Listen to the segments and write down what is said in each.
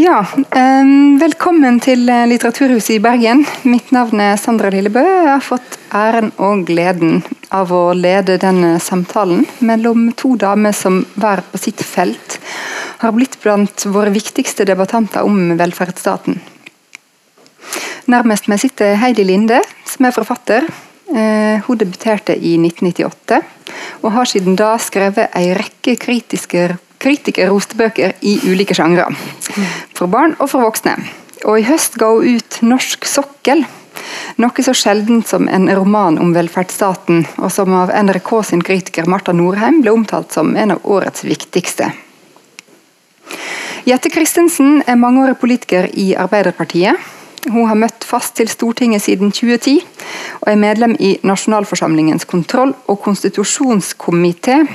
Ja, velkommen til eh, Litteraturhuset i Bergen. Mitt navn er Sandra Lillebø. Jeg har fått æren og gleden av å lede denne samtalen mellom to damer som hver på sitt felt har blitt blant våre viktigste debattanter om velferdsstaten. Nærmest meg sitter Heidi Linde, som er forfatter. Uh, hun debuterte i 1998, og har siden da skrevet ei rekke kritiske kritikerroste bøker i ulike sjangre. For barn og for voksne. Og i høst ga hun ut 'Norsk sokkel'. Noe så sjeldent som en roman om velferdsstaten, og som av NRK sin kritiker Marta Norheim ble omtalt som en av årets viktigste. Jette Christensen er mangeårig politiker i Arbeiderpartiet. Hun har møtt fast til Stortinget siden 2010, og er medlem i nasjonalforsamlingens kontroll- og konstitusjonskomité,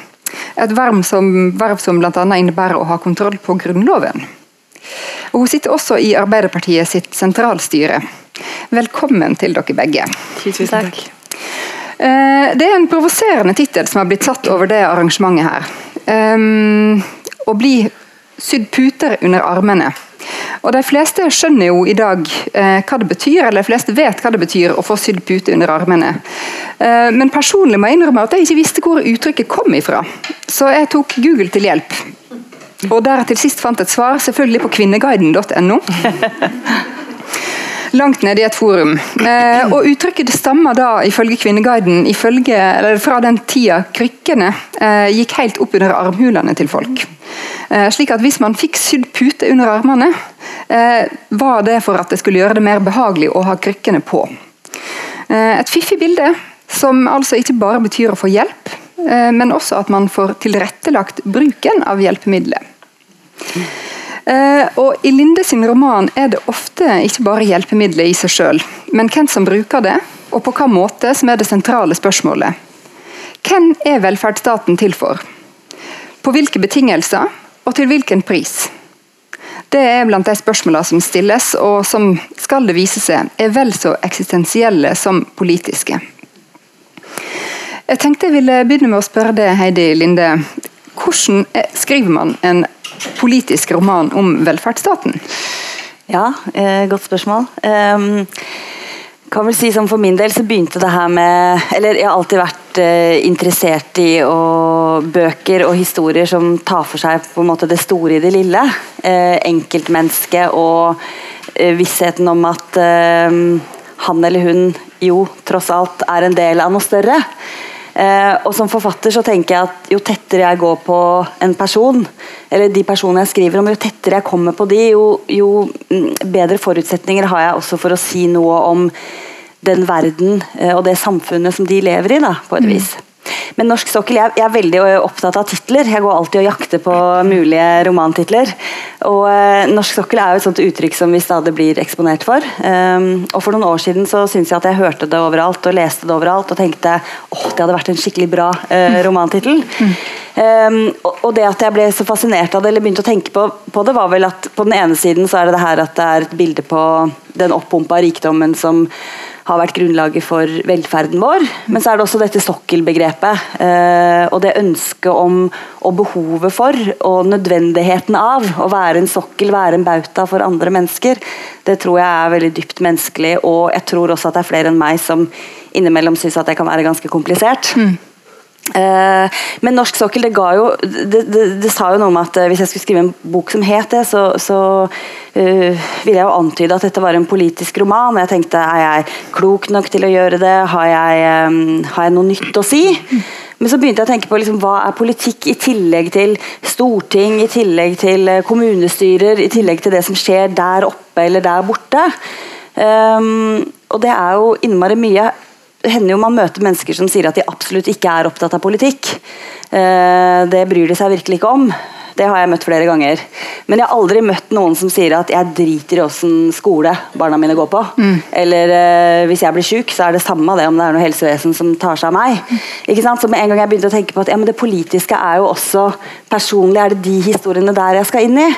et verv som, verv som bl.a. innebærer å ha kontroll på Grunnloven. Og hun sitter også i Arbeiderpartiet sitt sentralstyre. Velkommen til dere begge. Tusen takk. Eh, det er en provoserende tittel som har blitt satt over det arrangementet her. Um, å bli sydd puter under armene. Og De fleste skjønner jo i dag eh, hva det betyr, eller de fleste vet hva det betyr å få sydd pute under armene. Eh, men personlig må jeg innrømme at jeg ikke visste hvor uttrykket kom ifra. Så jeg tok Google til hjelp. Og der jeg til sist fant et svar, selvfølgelig på kvinneguiden.no. Langt nede i et forum. Eh, og Uttrykket stammer da ifølge Kvinneguiden ifølge, fra den tida krykkene eh, gikk helt opp under armhulene til folk. Eh, slik at Hvis man fikk sydd pute under armene, eh, var det for at det skulle gjøre det mer behagelig å ha krykkene på. Eh, et fiffig bilde som altså ikke bare betyr å få hjelp, eh, men også at man får tilrettelagt bruken av hjelpemiddelet. Eh, og I Linde sin roman er det ofte ikke bare hjelpemiddelet i seg sjøl, men hvem som bruker det, og på hvilken måte som er det sentrale spørsmålet. Hvem er velferdsstaten til for? På hvilke betingelser, og til hvilken pris? Det er blant de spørsmålene som stilles, og som, skal det vise seg, er vel så eksistensielle som politiske. Jeg tenkte jeg ville begynne med å spørre deg, Heidi Linde. Hvordan skriver man en politisk roman om velferdsstaten? Ja, eh, godt spørsmål. Um, kan vel si som For min del så begynte det her med Eller jeg har alltid vært eh, interessert i og, bøker og historier som tar for seg på en måte det store i det lille. Eh, enkeltmennesket og eh, vissheten om at eh, han eller hun jo tross alt er en del av noe større. Eh, og Som forfatter så tenker jeg at jo tettere jeg går på en person, eller de personene jeg skriver om, jo tettere jeg kommer på de, jo, jo mm, bedre forutsetninger har jeg også for å si noe om den verden eh, og det samfunnet som de lever i, da, på et mm. Men Norsk sokkel, jeg, er veldig opptatt av titler. Jeg går alltid og jakter på mulige romantitler. Og uh, Norsk sokkel er jo et sånt uttrykk som vi stadig blir eksponert for. Um, og For noen år siden så syntes jeg at jeg hørte det overalt og leste det overalt og tenkte åh, det hadde vært en skikkelig bra uh, romantittel. Mm. Um, og, og, det at jeg ble så fascinert av det, eller begynte å tenke på, på, det, var vel at på den ene siden så er det det her at det er et bilde på den oppumpa rikdommen som har vært grunnlaget for velferden vår. Men så er det også dette sokkelbegrepet. Eh, og det ønsket om og behovet for og nødvendigheten av å være en sokkel, være en bauta for andre mennesker. Det tror jeg er veldig dypt menneskelig, og jeg tror også at det er flere enn meg som innimellom syns at det kan være ganske komplisert. Mm. Uh, men Norsk sokkel det jo det, det, det, sa jo noe om at uh, hvis jeg skulle skrive en bok som het det, så, så uh, ville jeg jo antyde at dette var en politisk roman. Jeg tenkte er jeg klok nok til å gjøre det? Har jeg, um, har jeg noe nytt å si? Men så begynte jeg å tenke på liksom, hva er politikk i tillegg til storting, i tillegg til kommunestyrer, i tillegg til det som skjer der oppe eller der borte. Um, og det er jo innmari mye det hender jo man møter mennesker som sier at de absolutt ikke er opptatt av politikk. Eh, det bryr de seg virkelig ikke om. Det har jeg møtt flere ganger. Men jeg har aldri møtt noen som sier at jeg driter i åssen skole barna mine går på. Mm. Eller uh, hvis jeg blir syk, så er det samme det om det er noe helsevesen som tar seg av meg. Mm. Ikke sant? Så med en gang jeg begynte å tenke på at ja, men det politiske er jo også personlig, er det de historiene der jeg skal inn i?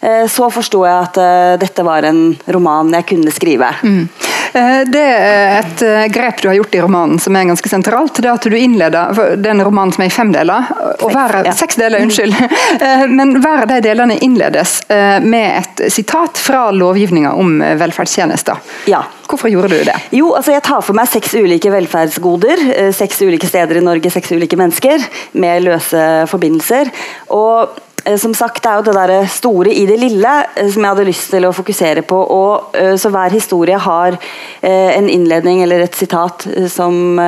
Uh, så forsto jeg at uh, dette var en roman jeg kunne skrive. Mm. Eh, det er et eh, grep du har gjort i romanen som er ganske sentralt. Det er at du innleder den romanen som er i fem deler. Og hver, ja. Seks deler, unnskyld. Eh, men hver av de delene innledes med et sitat fra lovgivninga om velferdstjenester. Ja. Hvorfor gjorde du det? Jo, altså Jeg tar for meg seks ulike velferdsgoder. Seks ulike steder i Norge, seks ulike mennesker med løse forbindelser. Og som sagt, Det er jo det der store i det lille eh, som jeg hadde lyst til å fokusere på. og eh, så Hver historie har en innledning eller et sitat som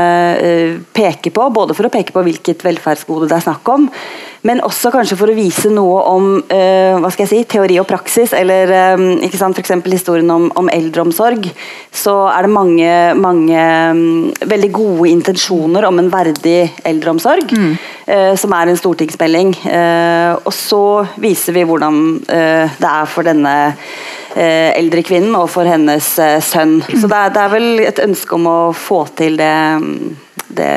peker på, både for å peke på hvilket velferdsgode det er snakk om, men også kanskje for å vise noe om hva skal jeg si, teori og praksis. Eller ikke sant, f.eks. historien om, om, eldreomsorg. Så er det mange, mange um, veldig gode intensjoner om en verdig eldreomsorg. Mm. Som er en stortingsmelding. Og så viser vi hvordan det er for denne eldre kvinnen og for hennes sønn. Så det er, det er, vel et ønske om å få til det, det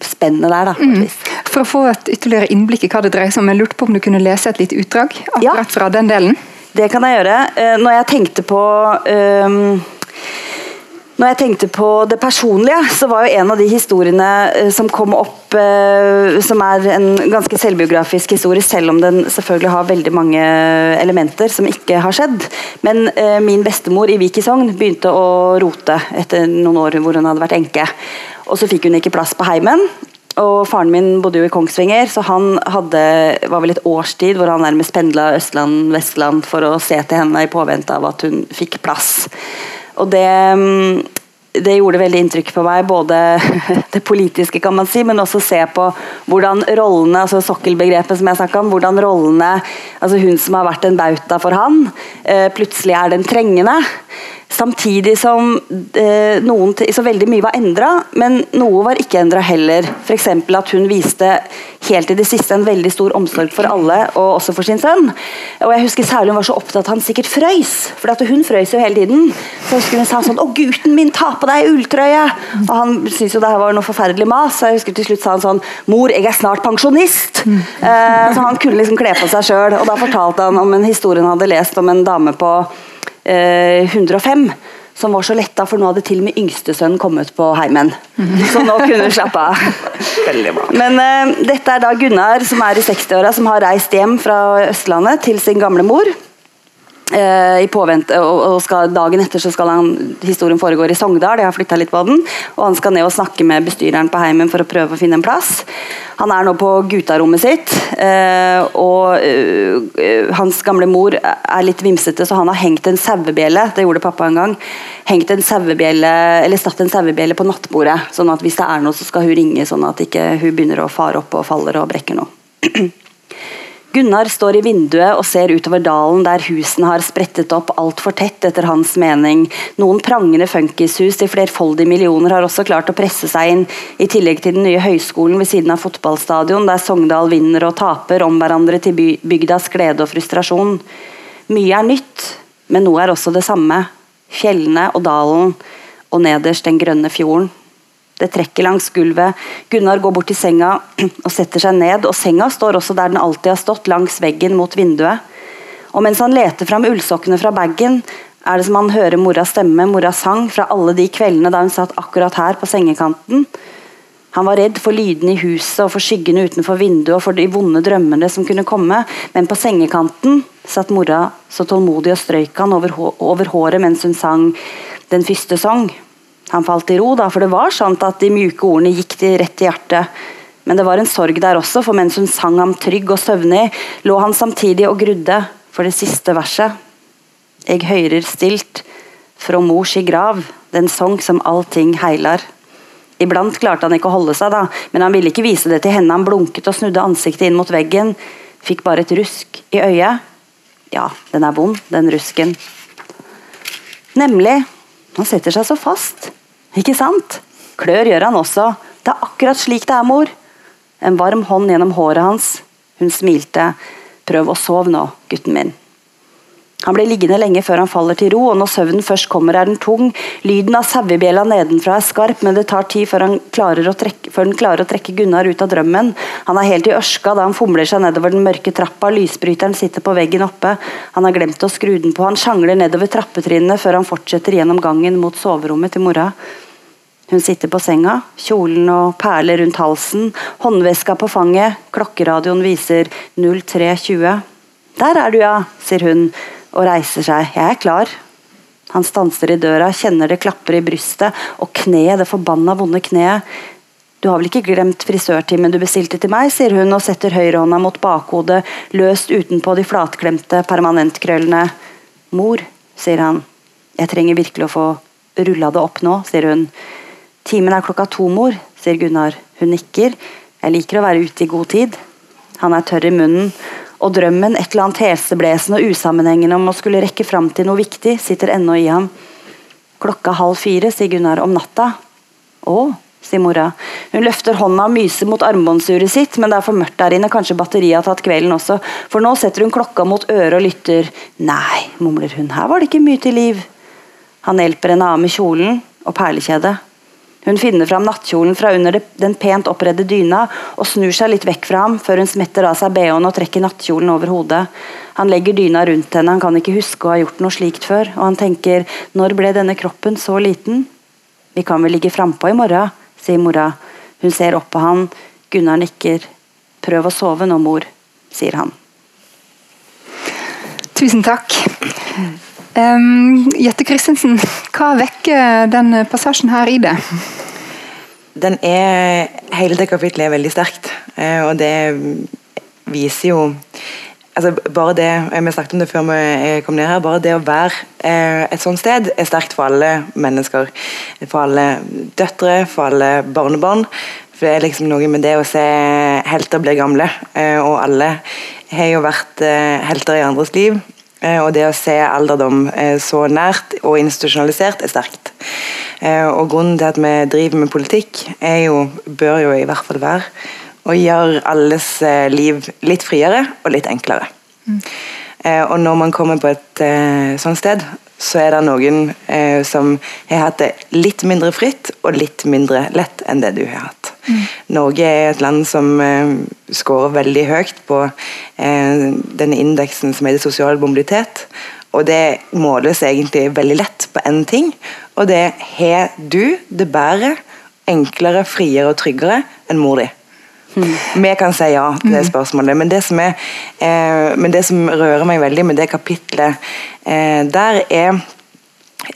spennet der. da, mm. For å få et ytterligere innblikk i hva det dreier seg om, jeg lurte på om du kunne lese et lite utdrag akkurat ja, fra den delen? Det kan jeg gjøre. Eh, når jeg tenkte på um, når jeg tenkte på det personlige, så var jo en av de historiene eh, som kom opp, uh, som er en ganske selvbiografisk historie, selv om den selvfølgelig har veldig mange elementer som ikke har skjedd. Men min bestemor i Vik i Sogn begynte å rote etter noen år hvor hun hadde vært enke. Og så fikk hun ikke plass på heimen. Og Faren min bodde jo i Kongsvinger, så han hadde, var vel et årstid hvor han nærmest pendla Østland-Vestland for å se til henne i påvente av at hun fikk plass. Og det, det gjorde veldig inntrykk på meg, både det politiske, kan man si, men også se på hvordan rollene, altså sokkelbegrepet som jeg snakka om, hvordan rollene altså Hun som har vært en bauta for han, eh, plutselig er den trengende. Samtidig som eh, noen, så veldig mye var endra, men noe var ikke endra heller. F.eks. at hun viste helt i det siste en veldig stor omsorg for alle, og også for sin sønn. Og jeg husker særlig Hun var så opptatt at han sikkert frøys, for hun frøys jo hele tiden. Så jeg husker Hun sa sånn 'Å, gutten min, ta på deg ulltrøye!' Og han syntes jo det her var noe forferdelig mas. Så jeg husker til slutt sa han sånn 'Mor, jeg er snart pensjonist!' Eh, så han kunne liksom kle på seg sjøl. Og da fortalte han om en historie han hadde lest om en dame på 105 eh, som var så letta, for nå hadde til og med yngstesønnen kommet på heimen. Så nå kunne hun slappe av. Men uh, dette er da Gunnar som er i 60-åra, som har reist hjem fra Østlandet til sin gamle mor. Uh, i påvente, og skal, Dagen etter så skal han, historien foregår i Sogndal, jeg har flytta litt på den. og Han skal ned og snakke med bestyreren på heimen for å prøve å finne en plass. Han er nå på guttarommet sitt, eh, og eh, hans gamle mor er litt vimsete, så han har hengt en sauebjelle det gjorde pappa en gang, hengt en sauebjelle, eller satt en sauebjelle på nattbordet. sånn at hvis det er noe, så skal hun ringe, sånn at ikke hun begynner å fare opp og faller og brekker noe. Gunnar står i vinduet og ser utover dalen der husene har sprettet opp altfor tett, etter hans mening. Noen prangende funkishus til flerfoldige millioner har også klart å presse seg inn, i tillegg til den nye høyskolen ved siden av fotballstadion, der Sogndal vinner og taper om hverandre til bygdas glede og frustrasjon. Mye er nytt, men noe er også det samme. Fjellene og dalen, og nederst den grønne fjorden. Det trekker langs gulvet. Gunnar går bort til senga og setter seg ned. og Senga står også der den alltid har stått, langs veggen mot vinduet. Og Mens han leter fram ullsokkene fra bagen, er det som han hører moras stemme, moras sang, fra alle de kveldene da hun satt akkurat her på sengekanten. Han var redd for lydene i huset og for skyggene utenfor vinduet og for de vonde drømmene som kunne komme, men på sengekanten satt mora så tålmodig og strøyk han over, håret mens hun sang den første sang. Han falt i ro, da, for det var sant at de mjuke ordene gikk de rett i hjertet. Men det var en sorg der også, for mens hun sang ham trygg og søvnig, lå han samtidig og grudde for det siste verset. Eg høyrer stilt fra mors i grav, den song som allting heilar. Iblant klarte han ikke å holde seg, da, men han ville ikke vise det til henne. Han blunket og snudde ansiktet inn mot veggen, fikk bare et rusk i øyet. Ja, den er vond, den rusken. Nemlig. Han setter seg så fast. Ikke sant? Klør gjør han også. Det er akkurat slik det er, mor. En varm hånd gjennom håret hans. Hun smilte. Prøv å sove nå, gutten min. Han blir liggende lenge før han faller til ro, og når søvnen først kommer er den tung. Lyden av sauebjella nedenfra er skarp, men det tar tid før, han å trekke, før den klarer å trekke Gunnar ut av drømmen. Han er helt i ørska da han fomler seg nedover den mørke trappa, lysbryteren sitter på veggen oppe. Han har glemt å skru den på, han sjangler nedover trappetrinnene før han fortsetter gjennom gangen mot soverommet til mora. Hun sitter på senga, kjolen og perler rundt halsen, håndveska på fanget, klokkeradioen viser 03.20. Der er du, ja, sier hun og reiser seg. Jeg er klar. Han stanser i døra, kjenner det klapper i brystet, og kneet, det forbanna vonde kneet. Du har vel ikke glemt frisørtimen du bestilte til meg, sier hun og setter høyrehånda mot bakhodet, løst utenpå de flatklemte permanentkrøllene. Mor, sier han. Jeg trenger virkelig å få rulla det opp nå, sier hun. Timen er klokka to, mor, sier Gunnar. Hun nikker. Jeg liker å være ute i god tid. Han er tørr i munnen og drømmen, et eller annet heseblesende og usammenhengende om å skulle rekke fram til noe viktig, sitter ennå i ham. Klokka halv fire, sier Gunnar om natta. Å, sier mora. Hun løfter hånda og myser mot armbåndsuret sitt, men det er for mørkt der inne, kanskje batteriet har tatt kvelden også, for nå setter hun klokka mot øret og lytter. Nei, mumler hun, her var det ikke mye til liv. Han hjelper henne av med kjolen og perlekjedet. Hun finner fram nattkjolen fra under den pent oppredde dyna og snur seg litt vekk fra ham før hun smetter av seg bh-en og trekker nattkjolen over hodet. Han legger dyna rundt henne, han kan ikke huske å ha gjort noe slikt før, og han tenker når ble denne kroppen så liten? Vi kan vel ligge frampå i morgen, sier mora. Hun ser opp på han, Gunnar nikker. Prøv å sove nå, mor, sier han. Tusen takk. Um, Jette Christensen, hva vekker den passasjen her i det? Den er, hele det kapitlet er veldig sterkt, eh, og det viser jo altså bare det, Vi snakket om det før vi kom ned her. Bare det å være eh, et sånt sted er sterkt for alle mennesker. For alle døtre, for alle barnebarn. For Det er liksom noe med det å se helter bli gamle. Eh, og alle har jo vært helter i andres liv. Eh, og det å se alderdom eh, så nært og institusjonalisert er sterkt. Eh, og grunnen til at vi driver med politikk, er jo, bør jo i hvert fall være å gjøre alles liv litt friere og litt enklere. Mm. Og når man kommer på et sånt sted, så er det noen eh, som har hatt det litt mindre fritt og litt mindre lett enn det du har hatt. Mm. Norge er et land som eh, scorer veldig høyt på eh, denne indeksen som heter sosial mobilitet. Og det måles egentlig veldig lett på én ting, og det har du det bedre, enklere, friere og tryggere enn mor di. Mm. Vi kan si ja til det mm. spørsmålet, men det som, er, eh, men det som rører meg veldig med det kapitlet eh, der, er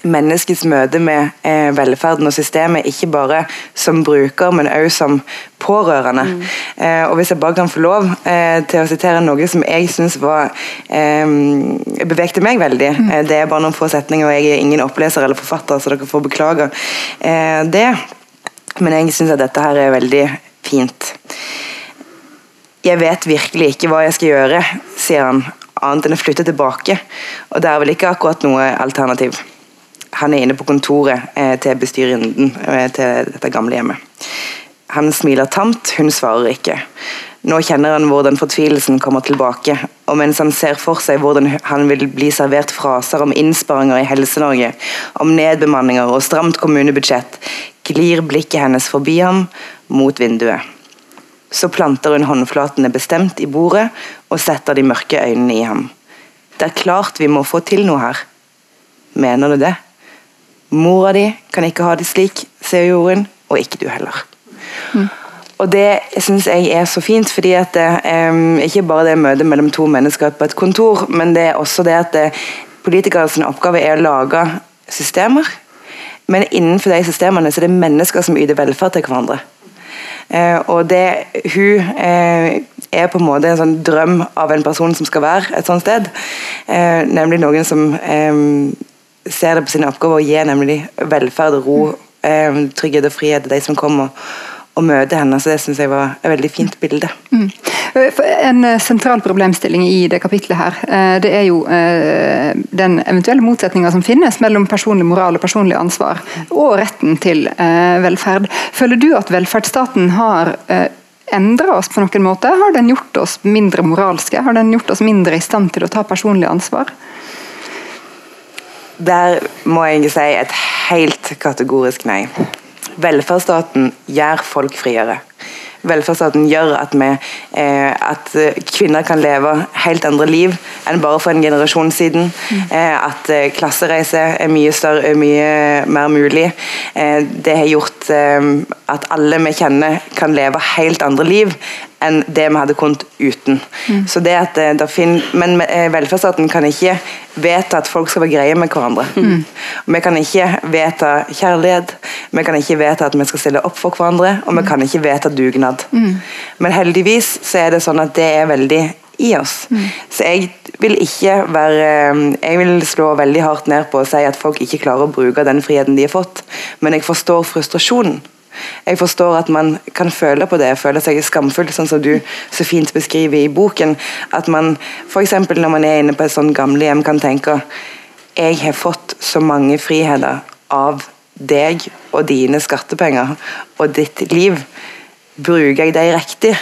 menneskets møte med eh, velferden og systemet, ikke bare som bruker, men også som pårørende. Mm. Eh, og Hvis jeg bare kan få lov eh, til å sitere noe som jeg syns var eh, bevegte meg veldig. Mm. Eh, det er bare noen få setninger, og jeg er ingen oppleser eller forfatter, så dere får beklage eh, det. Men jeg syns at dette her er veldig fint. Jeg vet virkelig ikke hva jeg skal gjøre, sier han, annet enn å flytte tilbake. Og det er vel ikke akkurat noe alternativ. Han er inne på kontoret eh, til bestyreren eh, til dette gamlehjemmet. Han smiler tamt, hun svarer ikke. Nå kjenner han hvordan fortvilelsen kommer tilbake, og mens han ser for seg hvordan han vil bli servert fraser om innsparinger i Helse-Norge, om nedbemanninger og stramt kommunebudsjett, glir blikket hennes forbi ham, mot vinduet. Så planter hun håndflatene bestemt i bordet og setter de mørke øynene i ham. Det er klart vi må få til noe her. Mener du det? Mora di kan ikke ha det slik, sier Jorunn, og ikke du heller. Mm. Og Det syns jeg er så fint, fordi at det, um, ikke bare det møtet mellom to mennesker på et kontor, men det er også det at det, politikernes oppgave er å lage systemer. Men innenfor de systemene så er det mennesker som yter velferd til hverandre. Uh, og det hun uh, er på en måte en sånn drøm av en person som skal være et sånt sted. Uh, nemlig noen som ser det på sine oppgaver å gi nemlig velferd, ro, eh, trygghet og frihet til de som kommer og møte henne. så Det synes jeg var et veldig fint bilde. Mm. En eh, sentral problemstilling i det kapitlet her, eh, det er jo eh, den eventuelle motsetninga som finnes mellom personlig moral og personlig ansvar, og retten til velferd. Føler du at velferdsstaten har endra oss på noen måte? Har den gjort oss mindre moralske? Har den gjort oss mindre i stand til å ta personlig ansvar? Der må jeg si et helt kategorisk nei. Velferdsstaten gjør folk friere. Velferdsstaten gjør at, vi, eh, at kvinner kan leve helt andre liv enn bare for en generasjon siden. Eh, at eh, klassereise er mye, større, mye mer mulig. Eh, det har gjort eh, at alle vi kjenner kan leve helt andre liv enn det vi hadde kunnet uten. Mm. Så det at det finner, Men velferdsstaten kan ikke vedta at folk skal være greie med hverandre. Mm. Vi kan ikke vedta kjærlighet, vi kan ikke vedta at vi skal stille opp for hverandre, og vi kan ikke vedta dugnad. Mm. Men heldigvis så er det sånn at det er veldig i oss. Mm. Så jeg vil ikke være Jeg vil slå veldig hardt ned på å si at folk ikke klarer å bruke den friheten de har fått, men jeg forstår frustrasjonen. Jeg forstår at man kan føle på det, føle seg skamfull, sånn som du så fint beskriver i boken. At man f.eks. når man er inne på et sånt gamlehjem, kan tenke jeg har fått så mange friheter av deg og dine skattepenger og ditt liv. Bruker jeg dem riktig?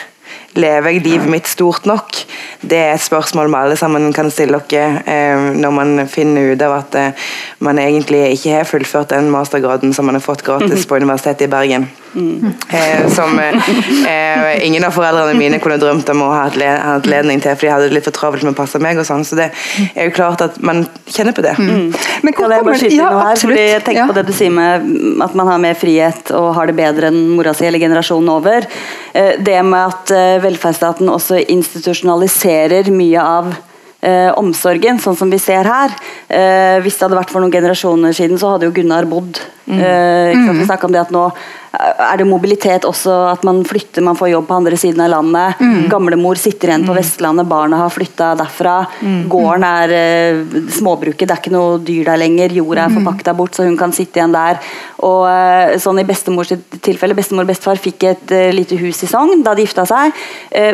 Lever jeg livet mitt stort nok? Det er et spørsmål vi alle sammen kan stille dere eh, når man finner ut av at eh, man egentlig ikke har fullført den mastergraden som man har fått gratis på Universitetet i Bergen. Mm. Eh, som eh, ingen av foreldrene mine kunne drømt om å ha anledning ledning til, for de hadde det litt for travelt med å passe meg. og sånn, Så det er jo klart at man kjenner på det. Mm. Men hvor kommer det ja, her, fordi jeg tenker ja. på det du sier med at man har mer frihet og har det bedre enn mora si eller generasjonen over. Eh, det med at eh, velferdsstaten også institusjonaliserer mye av eh, omsorgen, sånn som vi ser her. Eh, hvis det hadde vært for noen generasjoner siden, så hadde jo Gunnar bodd. Mm. Eh, vi mm. om det at nå er det mobilitet også, at man flytter, man får jobb på andre siden av landet. Mm. Gamlemor sitter igjen på mm. Vestlandet, barna har flytta derfra. Mm. Gården er eh, småbruket, det er ikke noe dyr der lenger. Jorda er mm. forpakta bort, så hun kan sitte igjen der. Og eh, sånn i bestemors tilfelle, Bestemor og bestefar fikk et eh, lite hus i Sogn da de gifta seg,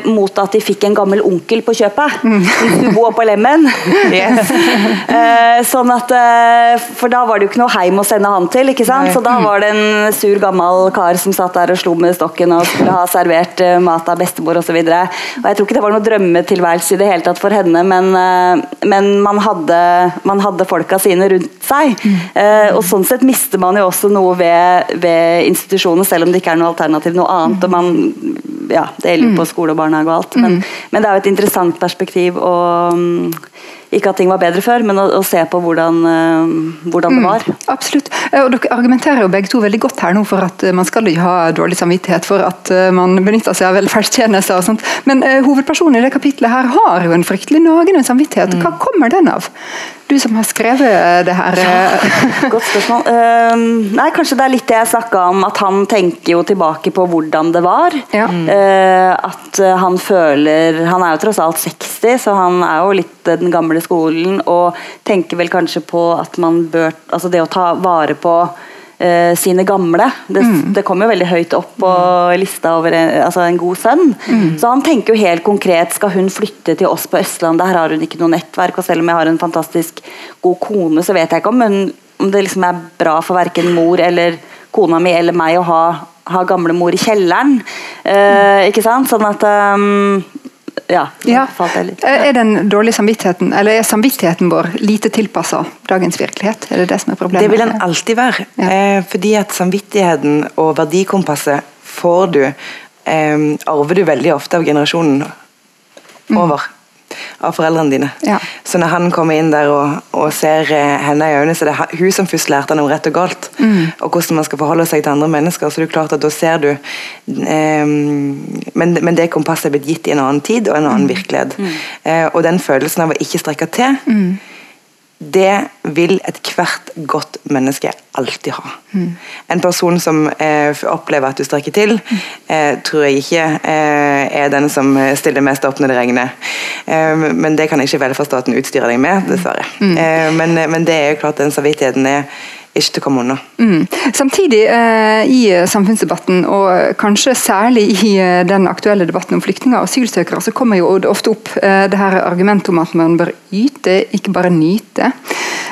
mot at de fikk en gammel onkel på kjøpet. Mm. Som bo på Lemmen. Yes. sånn at, For da var det jo ikke noe heim å sende han til, ikke sant? så da var det en sur gammel kar som satt der og slo med stokken og skulle ha servert uh, mat av bestemor osv. Jeg tror ikke det var noe drømmetilværelse i det hele tatt for henne, men, uh, men man, hadde, man, hadde, folka sine rundt seg. Uh, og Sånn sett mister man jo også noe ved, ved institusjonen, selv om det ikke er noe alternativ noe annet. og man ja, Det gjelder jo på skole og barnehage og alt, men, men det er jo et interessant perspektiv. og um, ikke at ting var bedre før, men å, å se på hvordan, uh, hvordan det mm, var. absolutt. Eh, og Dere argumenterer jo begge to veldig godt her nå for at man skal ikke ha dårlig samvittighet for at man benytter seg av velferdstjenester. og sånt. Men uh, hovedpersonen i det kapitlet her har jo en fryktelig nagende samvittighet. Hva mm. kommer den av? Du som har skrevet det her. Ja, godt spørsmål. Uh, nei, Kanskje det er litt det jeg snakka om, at han tenker jo tilbake på hvordan det var. Ja. Uh, at han føler Han er jo tross alt 60, så han er jo litt den gamle skolen. Og tenker vel kanskje på at man bør Altså det å ta vare på uh, sine gamle. Det, mm. det kommer veldig høyt opp på lista over en, altså en god sønn. Mm. Så han tenker jo helt konkret skal hun flytte til oss på Østlandet, her har hun ikke noe nettverk. Og selv om jeg har en fantastisk god kone, så vet jeg ikke om, hun, om det liksom er bra for verken mor eller kona mi eller meg å ha, ha gamlemor i kjelleren. Eh, ikke sant? Sånn at um, ja, ja. Er den dårlige samvittigheten, eller er samvittigheten vår lite tilpassa dagens virkelighet? Er det det som er problemet? Det vil den alltid være. Ja. Eh, fordi at samvittigheten og verdikompasset får du eh, Arver du veldig ofte av generasjonen mm. over. Av foreldrene dine. Ja. Så når han kommer inn der og, og ser eh, henne i øynene, så det er hun som først lærte han om rett og galt. Mm. Og hvordan man skal forholde seg til andre mennesker. Så det er klart at da ser du eh, men, men, det kompasset er blitt gitt i en annen tid og en annen mm. virkelighet. Mm. Eh, og den følelsen av å ikke strekke til mm det vil ethvert godt menneske alltid ha. Mm. En person som eh, opplever at du strekker til, eh, tror jeg ikke eh, er den som stiller mest opp når det regner. Eh, men det kan ikke velferdsstaten utstyre deg med, dessverre. Mm. Eh, men, men, det er jo klart den samvittigheten er ikke til komme unna. Mm. Samtidig, eh, i samfunnsdebatten, og kanskje særlig i eh, den aktuelle debatten om flyktninger og asylsøkere, så kommer jo det ofte opp eh, det her argumentet om at man bør yte, ikke bare nyte.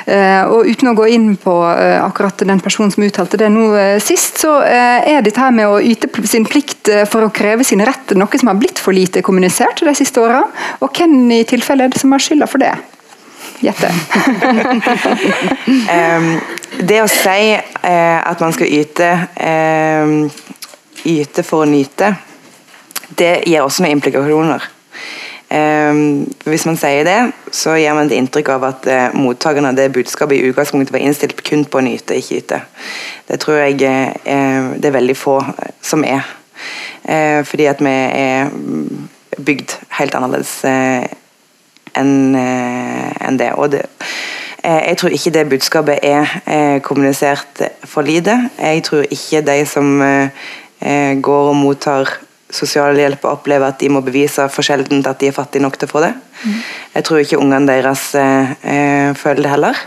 Eh, og Uten å gå inn på eh, akkurat den personen som uttalte det nå eh, sist, så er dette her med å yte sin plikt for å kreve sine rett noe som har blitt for lite kommunisert de siste åra. Og hvem i tilfelle er det som har skylda for det? Gjette. det å si uh, at man skal yte yte for å nyte, det gir også noen implikasjoner. Um, hvis man sier det, så gir man et inntrykk av at uh, mottakerne av det budskapet i utgangspunktet var innstilt kun på å nyte, ikke yte. Det tror jeg uh, det er veldig få som er. Uh, fordi at vi er bygd helt annerledes enn en det. Og det jeg tror ikke det budskapet er kommunisert for lite. Jeg tror ikke de som går og mottar sosialhjelp og opplever at de må bevise for sjeldent at de er fattige nok til å få det. Mm. Jeg tror ikke ungene deres eh, eh, føler det heller.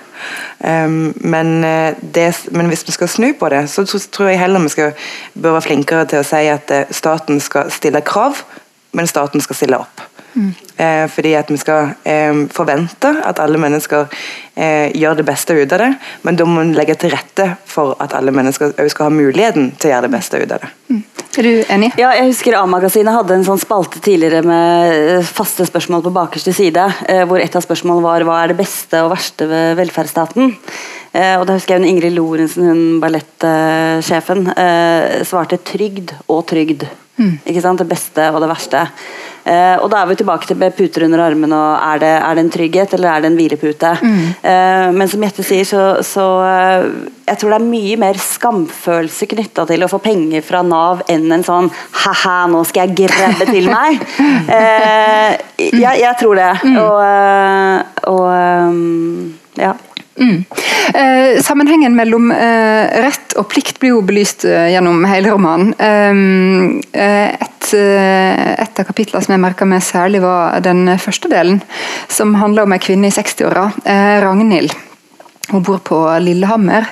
Um, men, eh, det, men, hvis vi skal snu på det, så tror jeg heller vi skal, bør være flinkere til å si at eh, staten skal stille krav, men staten skal stille opp. Mm. Eh, fordi at vi skal eh, forvente at alle mennesker eh, gjør det beste ut av det, men da må vi legge til rette for at alle mennesker også skal ha muligheten til å gjøre det beste ut av det. Mm. Er du enig? Ja, jeg husker A-magasinet hadde en sånn spalte tidligere med eh, faste spørsmål på bakerste side, eh, hvor et av spørsmålene var hva er det beste og verste ved velferdsstaten? Eh, og da husker jeg Ingrid Lorentzen, hun ballettsjefen, svarte trygd og trygd. Mm. Ikke sant? Det beste og det verste. Eh, og Da er vi tilbake til puter under armene. og Er det, er det en trygghet eller er det en hvilepute? Mm. Eh, men som Jette sier, så, så eh, jeg tror det er mye mer skamfølelse knytta til å få penger fra Nav enn en sånn ha-ha, nå skal jeg grabbe til meg. eh, jeg, jeg, tror det. Mm. Og, eh, og um, ja. Mm. Eh, sammenhengen mellom eh, rett og plikt blir jo belyst eh, gjennom hele romanen. Eh, et, eh, et, av kapitlene som jeg merka meg særlig, var den første delen, som handler om ei kvinne i 60-åra, eh, Ragnhild. Hun bor på Lillehammer,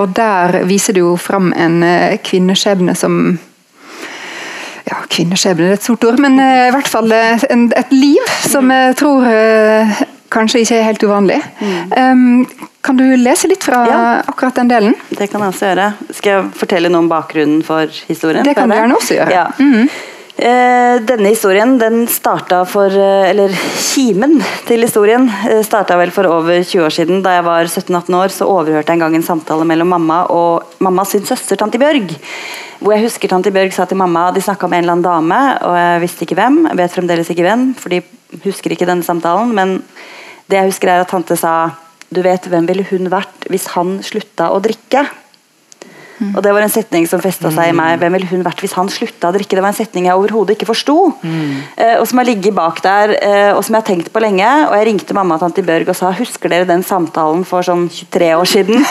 og der viser det jo fram en kvinneskjebne som ja, Kvinneskjebne er et stort ord, men i hvert fall en, et liv som jeg tror kanskje ikke er helt uvanlig. Mm. Um, kan du lese litt fra ja. akkurat den delen? Det kan jeg også gjøre. Skal jeg fortelle noe om bakgrunnen for historien? Det kan du gjerne også gjøre. Ja. Mm -hmm. Denne historien den starta for eh, Eller kimen til historien eh, starta vel for over 20 år siden. Da jeg var 17-18 år, så overhørte jeg en gang en samtale mellom mamma og mamma sin søster, tante Bjørg. Hvor jeg husker tante Bjørg sa til mamma De snakka om en eller annen dame, og jeg visste ikke hvem. Jeg vet fremdeles ikke hvem, for de husker ikke denne samtalen. men det jeg husker er at tante sa du vet hvem ville hun vært hvis han slutta å drikke? Mm. Og Det var en setning som festa seg i meg. Hvem ville hun vært hvis han slutta å drikke? Det var en setning jeg overhodet ikke forsto, mm. eh, og som har ligget bak der, eh, og som jeg har tenkt på lenge. Og Jeg ringte mamma og tante Børg og sa husker dere den samtalen for sånn 23 år siden?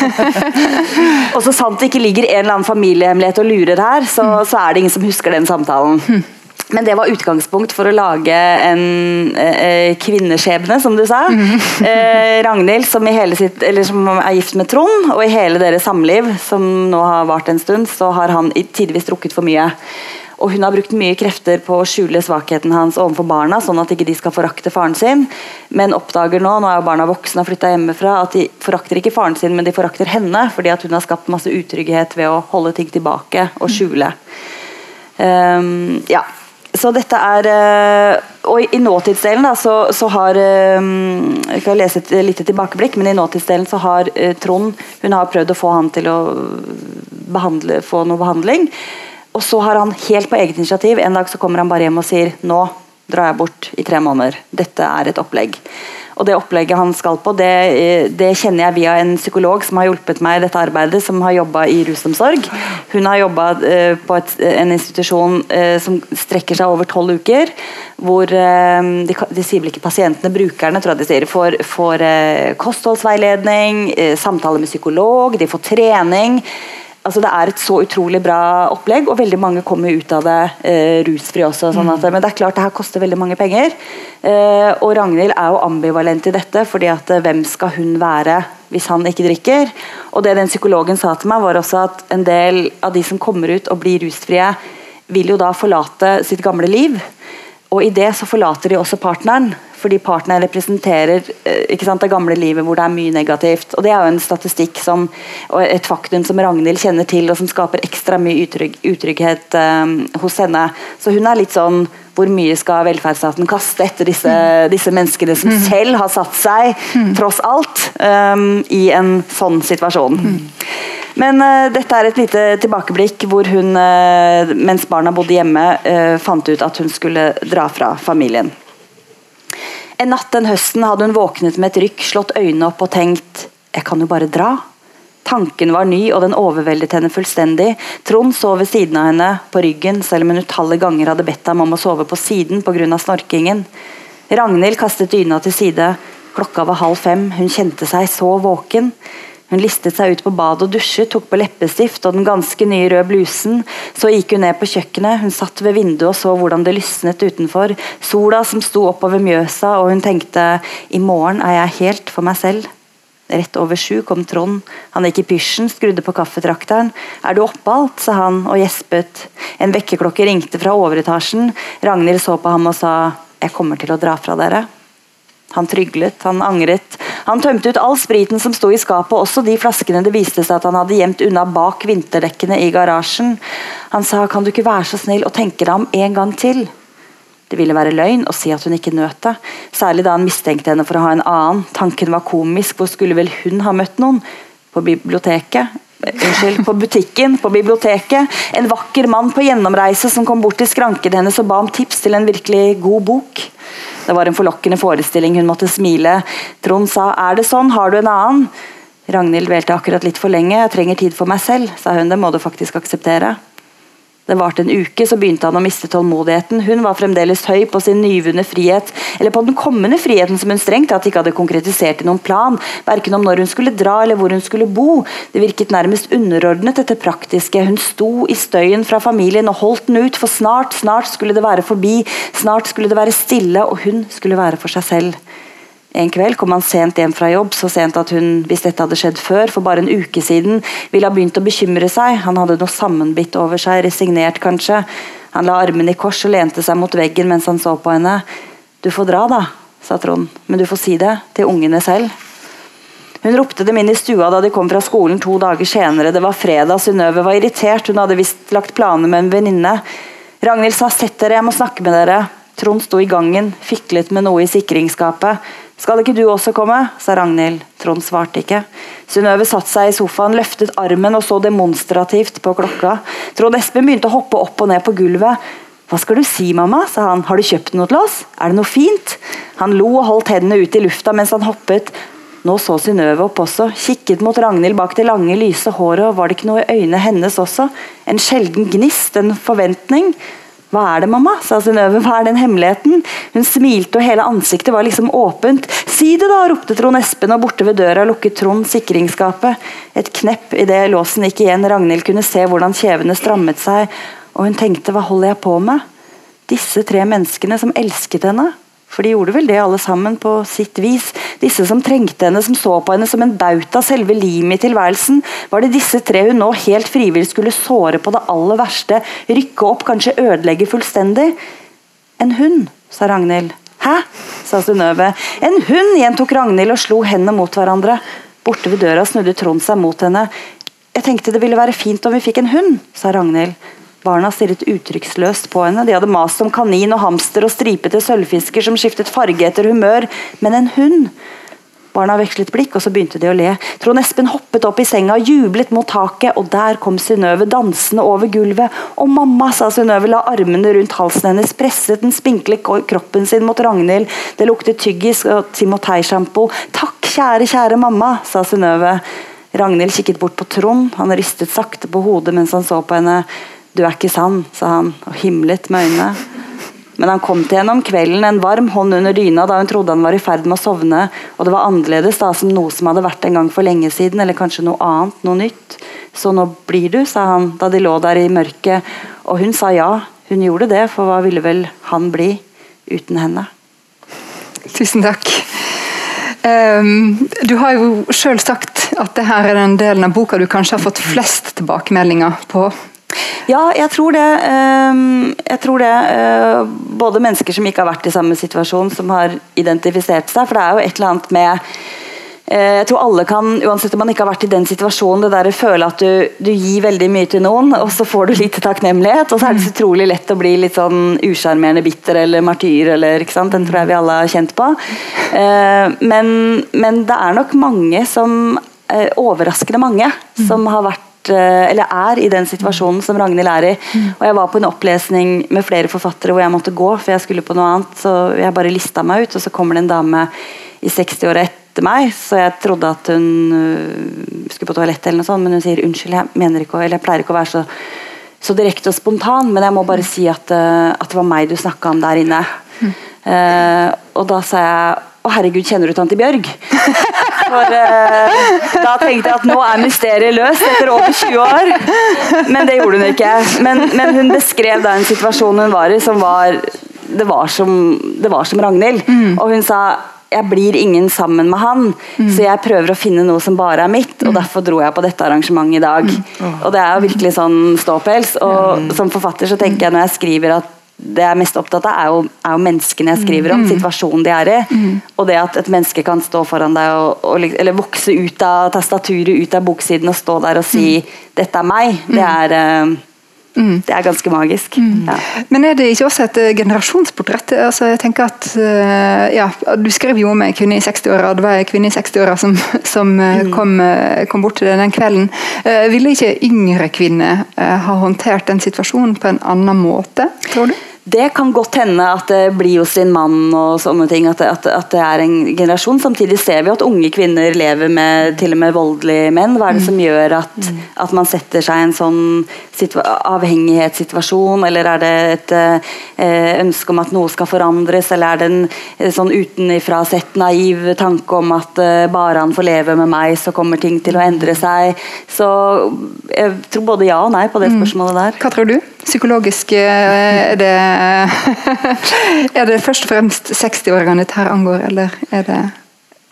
og så sant det ikke ligger en eller annen familiehemmelighet og lurer her, så, mm. så er det ingen som husker den samtalen. Men det var utgangspunkt for å lage en eh, kvinneskjebne, som du sa. Mm. Eh, Ragnhild, som, sitt, som, er gift med Trond, og i hele deres samliv, som nå har vart en stund, så har han tidvis drukket for mye. Og Hun har brukt mye krefter på å skjule svakheten hans overfor barna, sånn at ikke de skal forakte faren sin. Men oppdager nå, nå er jo barna voksne og flytta hjemmefra, at de forakter ikke faren sin, men de forakter henne, fordi hun har skapt masse utrygghet ved å holde ting tilbake og skjule. Um, ja, så dette er eh, Og i nåtidsdelen da, så, så, har eh, Jeg kan lese et lite tilbakeblikk, men i nåtidsdelen så har eh, Trond hun har prøvd å få han til å behandle, få noe behandling. Og så har han helt på eget initiativ En dag så kommer han bare hjem og sier nå drar jeg bort i tre måneder. Dette er et opplegg. Og det opplegget han skal på, det, det, kjenner jeg via en psykolog som har hjulpet meg i dette arbeidet, som har jobba i rusomsorg. Hun har jobba uh, på et, en institusjon uh, som strekker seg over tolv uker. Hvor uh, de, de, sier vel ikke pasientene, brukerne, tror jeg de sier, får, får kostholdsveiledning, samtale med psykolog, de får trening. Altså Det er et så utrolig bra opplegg, og veldig mange kommer ut av det eh, rusfri også. Sånn at, mm. Men det er klart det her koster veldig mange penger. Eh, og Ragnhild er jo ambivalent i dette, fordi at eh, hvem skal hun være hvis han ikke drikker? Og det den psykologen sa til meg, var også at en del av de som kommer ut og blir rusfrie, vil jo da forlate sitt gamle liv. Og i det så forlater de også partneren fordi partneren representerer eh, sant, det gamle livet hvor det er mye negativt. og Det er jo en statistikk som, og et faktum som Ragnhild kjenner til, og som skaper ekstra mye utrygg, utrygghet um, hos henne. Så hun er litt sånn hvor mye skal velferdsstaten kaste etter disse, disse menneskene som mm. selv har satt seg, mm. tross alt, um, i en sånn situasjon. Mm. Men uh, dette er et lite tilbakeblikk hvor hun, uh, mens barna bodde hjemme, uh, fant ut at hun skulle dra fra familien. En natt den høsten hadde hun våknet med et rykk, slått øynene opp og tenkt 'jeg kan jo bare dra'. Tanken var ny, og den overveldet henne fullstendig. Trond sov ved siden av henne, på ryggen, selv om hun utallige ganger hadde bedt ham om å sove på siden pga. snorkingen. Ragnhild kastet dyna til side. Klokka var halv fem, hun kjente seg så våken. Hun listet seg ut på badet og dusjet, tok på leppestift og den ganske nye røde blusen. Så gikk hun ned på kjøkkenet, hun satt ved vinduet og så hvordan det lysnet utenfor. Sola som sto oppover Mjøsa, og hun tenkte i morgen er jeg helt for meg selv. Rett over sju kom Trond. Han gikk i pysjen, skrudde på kaffetrakteren. 'Er du oppe alt?' sa han og gjespet. En vekkerklokke ringte fra overetasjen. Ragnhild så på ham og sa 'Jeg kommer til å dra fra dere'. Han tryglet, han angret. Han tømte ut all spriten som sto i skapet, også de flaskene det viste seg at han hadde gjemt unna bak vinterdekkene i garasjen. Han sa 'Kan du ikke være så snill å tenke deg om en gang til'? Det ville være løgn å si at hun ikke nøt det, særlig da han mistenkte henne for å ha en annen. Tanken var komisk, hvor skulle vel hun ha møtt noen? På biblioteket? Unnskyld, på butikken, på biblioteket. En vakker mann på gjennomreise som kom bort til skranken hennes og ba om tips til en virkelig god bok. Det var en forlokkende forestilling, hun måtte smile. Trond sa 'er det sånn, har du en annen'? Ragnhild velte akkurat litt for lenge, 'jeg trenger tid for meg selv', sa hun. Det må du faktisk akseptere. Det varte en uke, så begynte han å miste tålmodigheten. Hun var fremdeles høy på sin nyvunne frihet, eller på den kommende friheten som hun strengt tatt ikke hadde konkretisert i noen plan, verken om når hun skulle dra eller hvor hun skulle bo. Det virket nærmest underordnet dette praktiske. Hun sto i støyen fra familien og holdt den ut, for snart, snart skulle det være forbi, snart skulle det være stille, og hun skulle være for seg selv. En kveld kom han sent hjem fra jobb, så sent at hun, hvis dette hadde skjedd før, for bare en uke siden, ville ha begynt å bekymre seg. Han hadde noe sammenbitt over seg, resignert kanskje. Han la armene i kors og lente seg mot veggen mens han så på henne. Du får dra, da, sa Trond, men du får si det til ungene selv. Hun ropte dem inn i stua da de kom fra skolen to dager senere. Det var fredag, Synnøve var irritert, hun hadde visst lagt planer med en venninne. Ragnhild sa 'sett dere, jeg må snakke med dere'. Trond sto i gangen, fiklet med noe i sikringsskapet. 'Skal ikke du også komme?' sa Ragnhild. Trond svarte ikke. Synnøve satte seg i sofaen, løftet armen og så demonstrativt på klokka. Trond Espen begynte å hoppe opp og ned på gulvet. 'Hva skal du si, mamma?' sa han. 'Har du kjøpt noe til oss? Er det noe fint?' Han lo og holdt hendene ut i lufta mens han hoppet. Nå så Synnøve opp også, kikket mot Ragnhild bak det lange, lyse håret, og var det ikke noe i øynene hennes også? En sjelden gnist, en forventning? Hva er det, mamma? sa Synnøve. Hva er den hemmeligheten? Hun smilte, og hele ansiktet var liksom åpent. Si det, da! ropte Trond Espen, og borte ved døra lukket Trond sikringsskapet. Et knepp idet låsen gikk igjen. Ragnhild kunne se hvordan kjevene strammet seg, og hun tenkte hva holder jeg på med? Disse tre menneskene som elsket henne, for de gjorde vel det alle sammen på sitt vis. Disse som trengte henne, som så på henne som en bauta, selve limet i tilværelsen. Var det disse tre hun nå helt frivillig skulle såre på det aller verste, rykke opp, kanskje ødelegge fullstendig? En hund, sa Ragnhild. Hæ? sa Synnøve. En hund, gjentok Ragnhild og slo hendene mot hverandre. Borte ved døra snudde Trond seg mot henne. Jeg tenkte det ville være fint om vi fikk en hund, sa Ragnhild. Barna stirret uttrykksløst på henne. De hadde mast om kanin og hamster og stripete sølvfisker som skiftet farge etter humør. Men en hund! Barna vekslet blikk, og så begynte de å le. Trond Espen hoppet opp i senga, og jublet mot taket, og der kom Synnøve dansende over gulvet. Og mamma, sa Synnøve, la armene rundt halsen hennes, presset den spinkle kroppen sin mot Ragnhild. Det luktet tyggis og Timotei-sjampo. Takk, kjære, kjære mamma, sa Synnøve. Ragnhild kikket bort på Trond, han ristet sakte på hodet mens han så på henne. 'Du er ikke sann', sa han og himlet med øynene. Men han kom til henne om kvelden, en varm hånd under dyna da hun trodde han var i ferd med å sovne, og det var annerledes da som noe som hadde vært en gang for lenge siden, eller kanskje noe annet, noe nytt. Så nå blir du, sa han da de lå der i mørket, og hun sa ja, hun gjorde det, for hva ville vel han bli uten henne? Tusen takk. Um, du har jo sjøl sagt at dette er den delen av boka du kanskje har fått flest tilbakemeldinger på. Ja, jeg tror det. Ehm, jeg tror det. Eh, både mennesker som ikke har vært i samme situasjon, som har identifisert seg. For det er jo et eller annet med jeg tror alle kan, uansett om man ikke har vært i den situasjonen, det der å føle at du, du, gir veldig mye til noen, og så får du lite takknemlighet. Og så er det så utrolig lett å bli litt sånn usjarmerende bitter eller martyr, eller, den tror jeg vi alle har kjent på. Men, men det er nok mange som Overraskende mange som har vært eller er i den situasjonen som Ragnhild er i. Og Jeg var på en opplesning med flere forfattere hvor jeg måtte gå, for jeg skulle på noe annet. Så jeg bare lista meg ut, og så kommer det en dame i 60-åra etter meg, så jeg trodde at hun øh, skulle på toalettet, eller noe sånt, men hun sier unnskyld, jeg mener ikke, eller jeg pleier ikke å være så, så direkte og spontan, men jeg må bare si at, øh, at det var meg du snakka om der inne. Mm. Uh, og da sa jeg å herregud, kjenner du tante Bjørg? For eh, Da tenkte jeg at nå er mysteriet løst etter over 20 år. Men det gjorde hun ikke. Men, men hun beskrev da en situasjon hun var i som var Det var som, det var som Ragnhild. Mm. Og hun sa jeg blir ingen sammen med han, mm. så jeg prøver å finne noe som bare er mitt. Og mm. derfor dro jeg på dette arrangementet i dag. Mm. Og det er jo virkelig sånn ståpels. Og som forfatter så tenker jeg når jeg skriver at det jeg er mest opptatt av, er jo, er jo menneskene jeg skriver om. Mm. Situasjonen de er i. Mm. Og det at et menneske kan stå foran deg og, og, eller vokse ut av tastaturet, ut av boksiden og stå der og si mm. 'dette er meg', det mm. er uh, Mm. Det er ganske magisk. Ja. Men er det ikke også et uh, generasjonsportrett? Altså, jeg tenker at uh, ja, Du skrev jo om ei kvinne i 60-åra, det var ei kvinne i 60-åra som, som kom, kom, bort til deg den kvelden. ville ikke yngre kvinner ha håndtert den situasjonen på en annen måte, tror du? Det kan godt hende at det blir hos din mann og sånne ting, at det, at, at det, er en generasjon. Samtidig ser vi at unge kvinner lever med til og med voldelige menn. Hva er det som mm. gjør at, at man setter seg i en sånn avhengighetssituasjon, eller er det et eh, ønske om at noe skal forandres, eller er det en eh, sånn utenifra sett naiv tanke om at eh, bare han får leve med meg, så kommer ting til å endre seg. Så jeg tror både ja og nei på det mm. spørsmålet der. Hva tror du? Psykologisk er det er det først og fremst 60-åringene dette angår, eller er det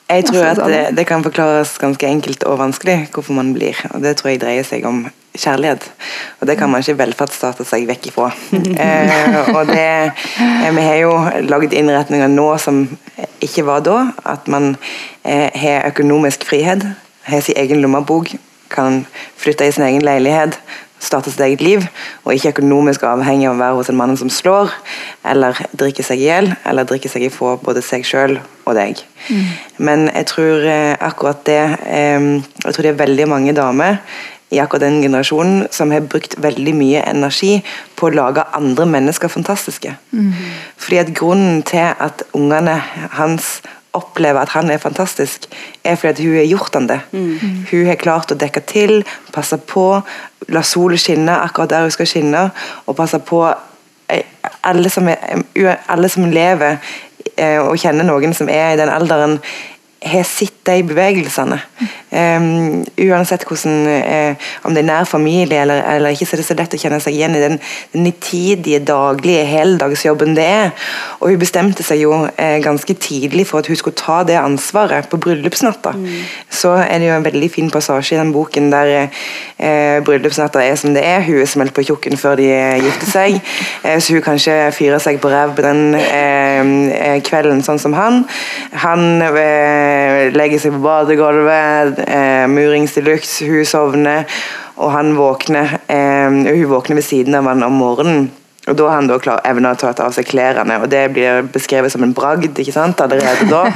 Jeg tror at det, det, kan forklares ganske enkelt og vanskelig hvorfor man blir. og Det tror jeg dreier seg om kjærlighet. Og det kan man ikke velferdsstate seg vekk ifra. eh, og det, eh, Vi har jo lagd innretninger nå som ikke var da. At man eh, har økonomisk frihet, har sin egen lommebok, kan flytte i sin egen leilighet starte sitt eget liv, og ikke økonomisk avhengig av å være hos en mann som slår, eller drikker seg i hjel, eller drikker seg i få både seg sjøl og deg. Mm. Men jeg tror eh, akkurat det eh, Jeg tror det er veldig mange damer i akkurat den generasjonen som har brukt veldig mye energi på å lage andre mennesker fantastiske. Mm. Fordi at Grunnen til at ungene hans opplever at han er fantastisk, er fordi at hun har gjort han det. Mm. Hun har klart å dekke til, passe på, la solen skinne akkurat der hun skal skinne, og passe på eh, alle som, er, alle som lever eh, og kjenner noen som er i den alderen, har sett de bevegelsene. Um, uansett hvordan, uh, om det er nær familie eller, eller, ikke, så er det så lett å kjenne seg igjen i den, den nitidige, daglige heldagsjobben det er. Og Hun bestemte seg jo uh, ganske tidlig for at hun skulle ta det ansvaret på bryllupsnatta. Mm. Så er det jo en veldig fin passasje i den boken der uh, bryllupsnatta er som det er. Hun er smelt på tjukken før de gifter seg, så hun kan ikke fyre seg på ræv på den kvelden sånn som han. Han legger seg på badegulvet, eh, murings de luxe, hun sovner, og han våkner, eh, hun våkner ved siden av han om morgenen. Og Da har han da klar til å ta av seg klærne, og det blir beskrevet som en bragd ikke sant, allerede da.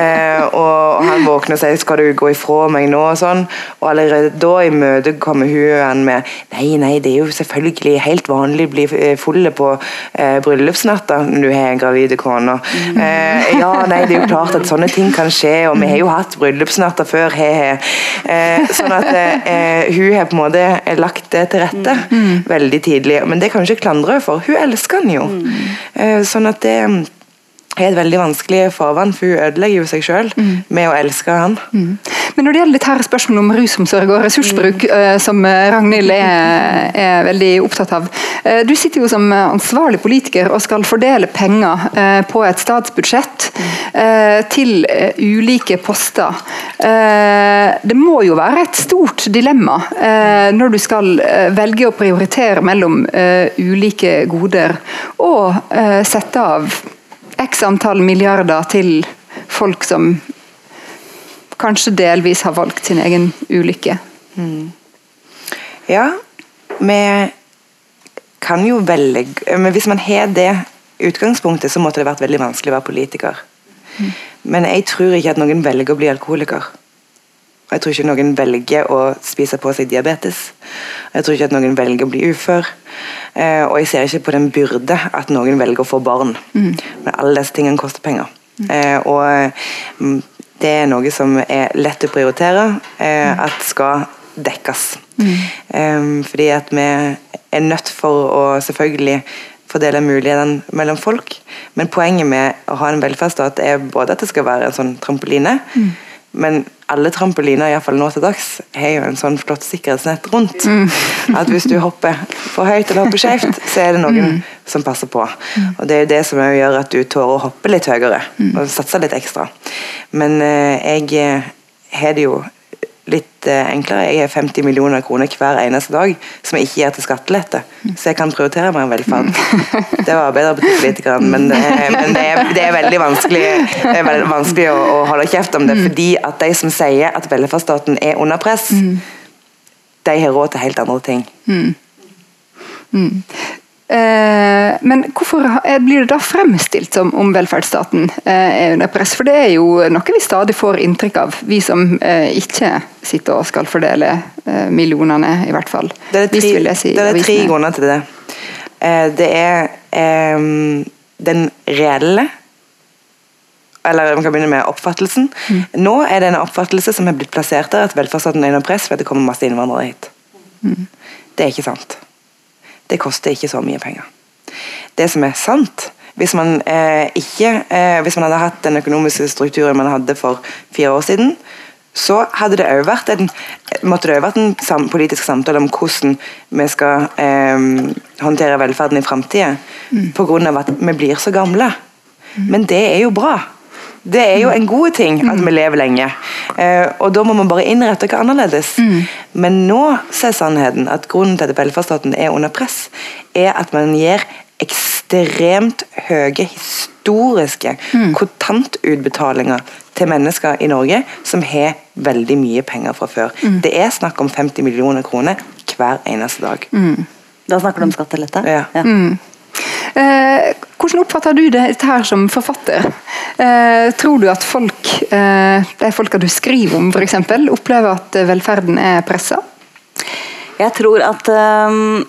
Eh, og Han våkner og sier 'skal du gå ifra meg nå?' og sånn. Og Allerede da i møte kommer hun han med 'nei, nei, det er jo selvfølgelig helt vanlig å bli fulle full på eh, bryllupsnatta når du har en gravide kone'. Eh, ja, nei, det er jo klart at sånne ting kan skje, og vi har jo hatt bryllupsnatter før, he-he. Eh, sånn at eh, hun har på en måte lagt det til rette mm. veldig tidlig. Men det kan hun ikke klandre for for. Hun elsker han jo. Mm. Sånn at det er et veldig vanskelig farvann, for hun ødelegger jo seg sjøl mm. med å elske han. Mm. Men når det gjelder dette spørsmålet om rusomsorg og ressursbruk, mm. som eh, Ragnhild er, er, veldig opptatt av. Eh, du sitter jo som ansvarlig politiker og skal fordele penger på et statsbudsjett mm. til ulike poster. Det må jo være et stort dilemma når du skal velge å prioritere mellom ulike goder, og sette av x antall milliarder til folk som kanskje delvis har valgt sin egen ulykke. Ja, vi kan jo velge Men hvis man har det utgangspunktet, så måtte det vært veldig vanskelig å være politiker. Men jeg tror ikke at noen velger å bli alkoholiker. Jeg tror ikke noen velger å spise på seg diabetes. Jeg tror ikke at noen velger å bli ufør. Eh, og jeg ser ikke på den byrde at noen velger å få barn. Men alle disse tingene koster penger. Eh, og mm, det er noe som er lett å prioritere eh, at skal dekkes. Eh, fordi at vi er nødt for å selvfølgelig fordele mulighetene mellom folk. Men poenget med å ha en velferdsstat er både at det skal være en sånn trampoline, men alle trampoliner iallfall nå til dags har jo en sånn flott sikkerhetsnett rundt. At hvis du hopper for høyt eller hopper skjevt, så er det noen som passer på. Og Det er jo det som gjør at du tårer å hoppe litt høyere og satse litt ekstra. Men eh, jeg eh, har det jo litt eh, enklere. Jeg har 50 millioner kroner hver eneste dag som jeg ikke gir til skattelette. Så jeg kan prioritere mer velferd. Det var Arbeiderpartipolitikeren, men, det er, men det, er, det er veldig vanskelig, er veldig vanskelig å, å holde kjeft om det. Fordi at de som sier at velferdsstaten er under press, de har råd til helt andre ting. Eh, men hvorfor eh, blir det da fremstilt som om velferdsstaten eh, er under press? For det er jo noe vi stadig får inntrykk av, vi som eh, ikke sitter og skal fordele eh, millionene, i hvert fall. Det er tre, vi leser i det er tre grunner til det. Eh, det er um, den reelle Eller vi kan begynne med oppfattelsen. Mm. Nå er det en oppfattelse som er blitt plassert der at velferdsstaten er under press fordi det kommer masse innvandrere hit. Mm. Det er ikke sant. Det koster ikke så mye penger. Det som er sant, hvis man, eh, ikke, eh, hvis man hadde hatt den økonomiske strukturen man hadde for fire år siden, så det en, måtte det også vært en sam, politisk samtale om hvordan vi skal eh, håndtere velferden i framtida. Mm. Pga. at vi blir så gamle. Men det er jo bra. Det er jo en god ting at vi lever lenge. Eh, og da må man bare innrette oss annerledes. Men nå ser er sannheten at grunnen til at velferdsstaten er under press, er at man gir ekstremt høye historiske kontantutbetalinger til mennesker i Norge som har veldig mye penger fra før. Det er snakk om 50 millioner kroner hver eneste dag. Da snakker du om skattelette? Ja. Eh, hvordan oppfatter du det dette her som forfatter? Eh, tror du at folk, eh, de folka du skriver om f.eks., opplever at velferden er pressa? Jeg tror at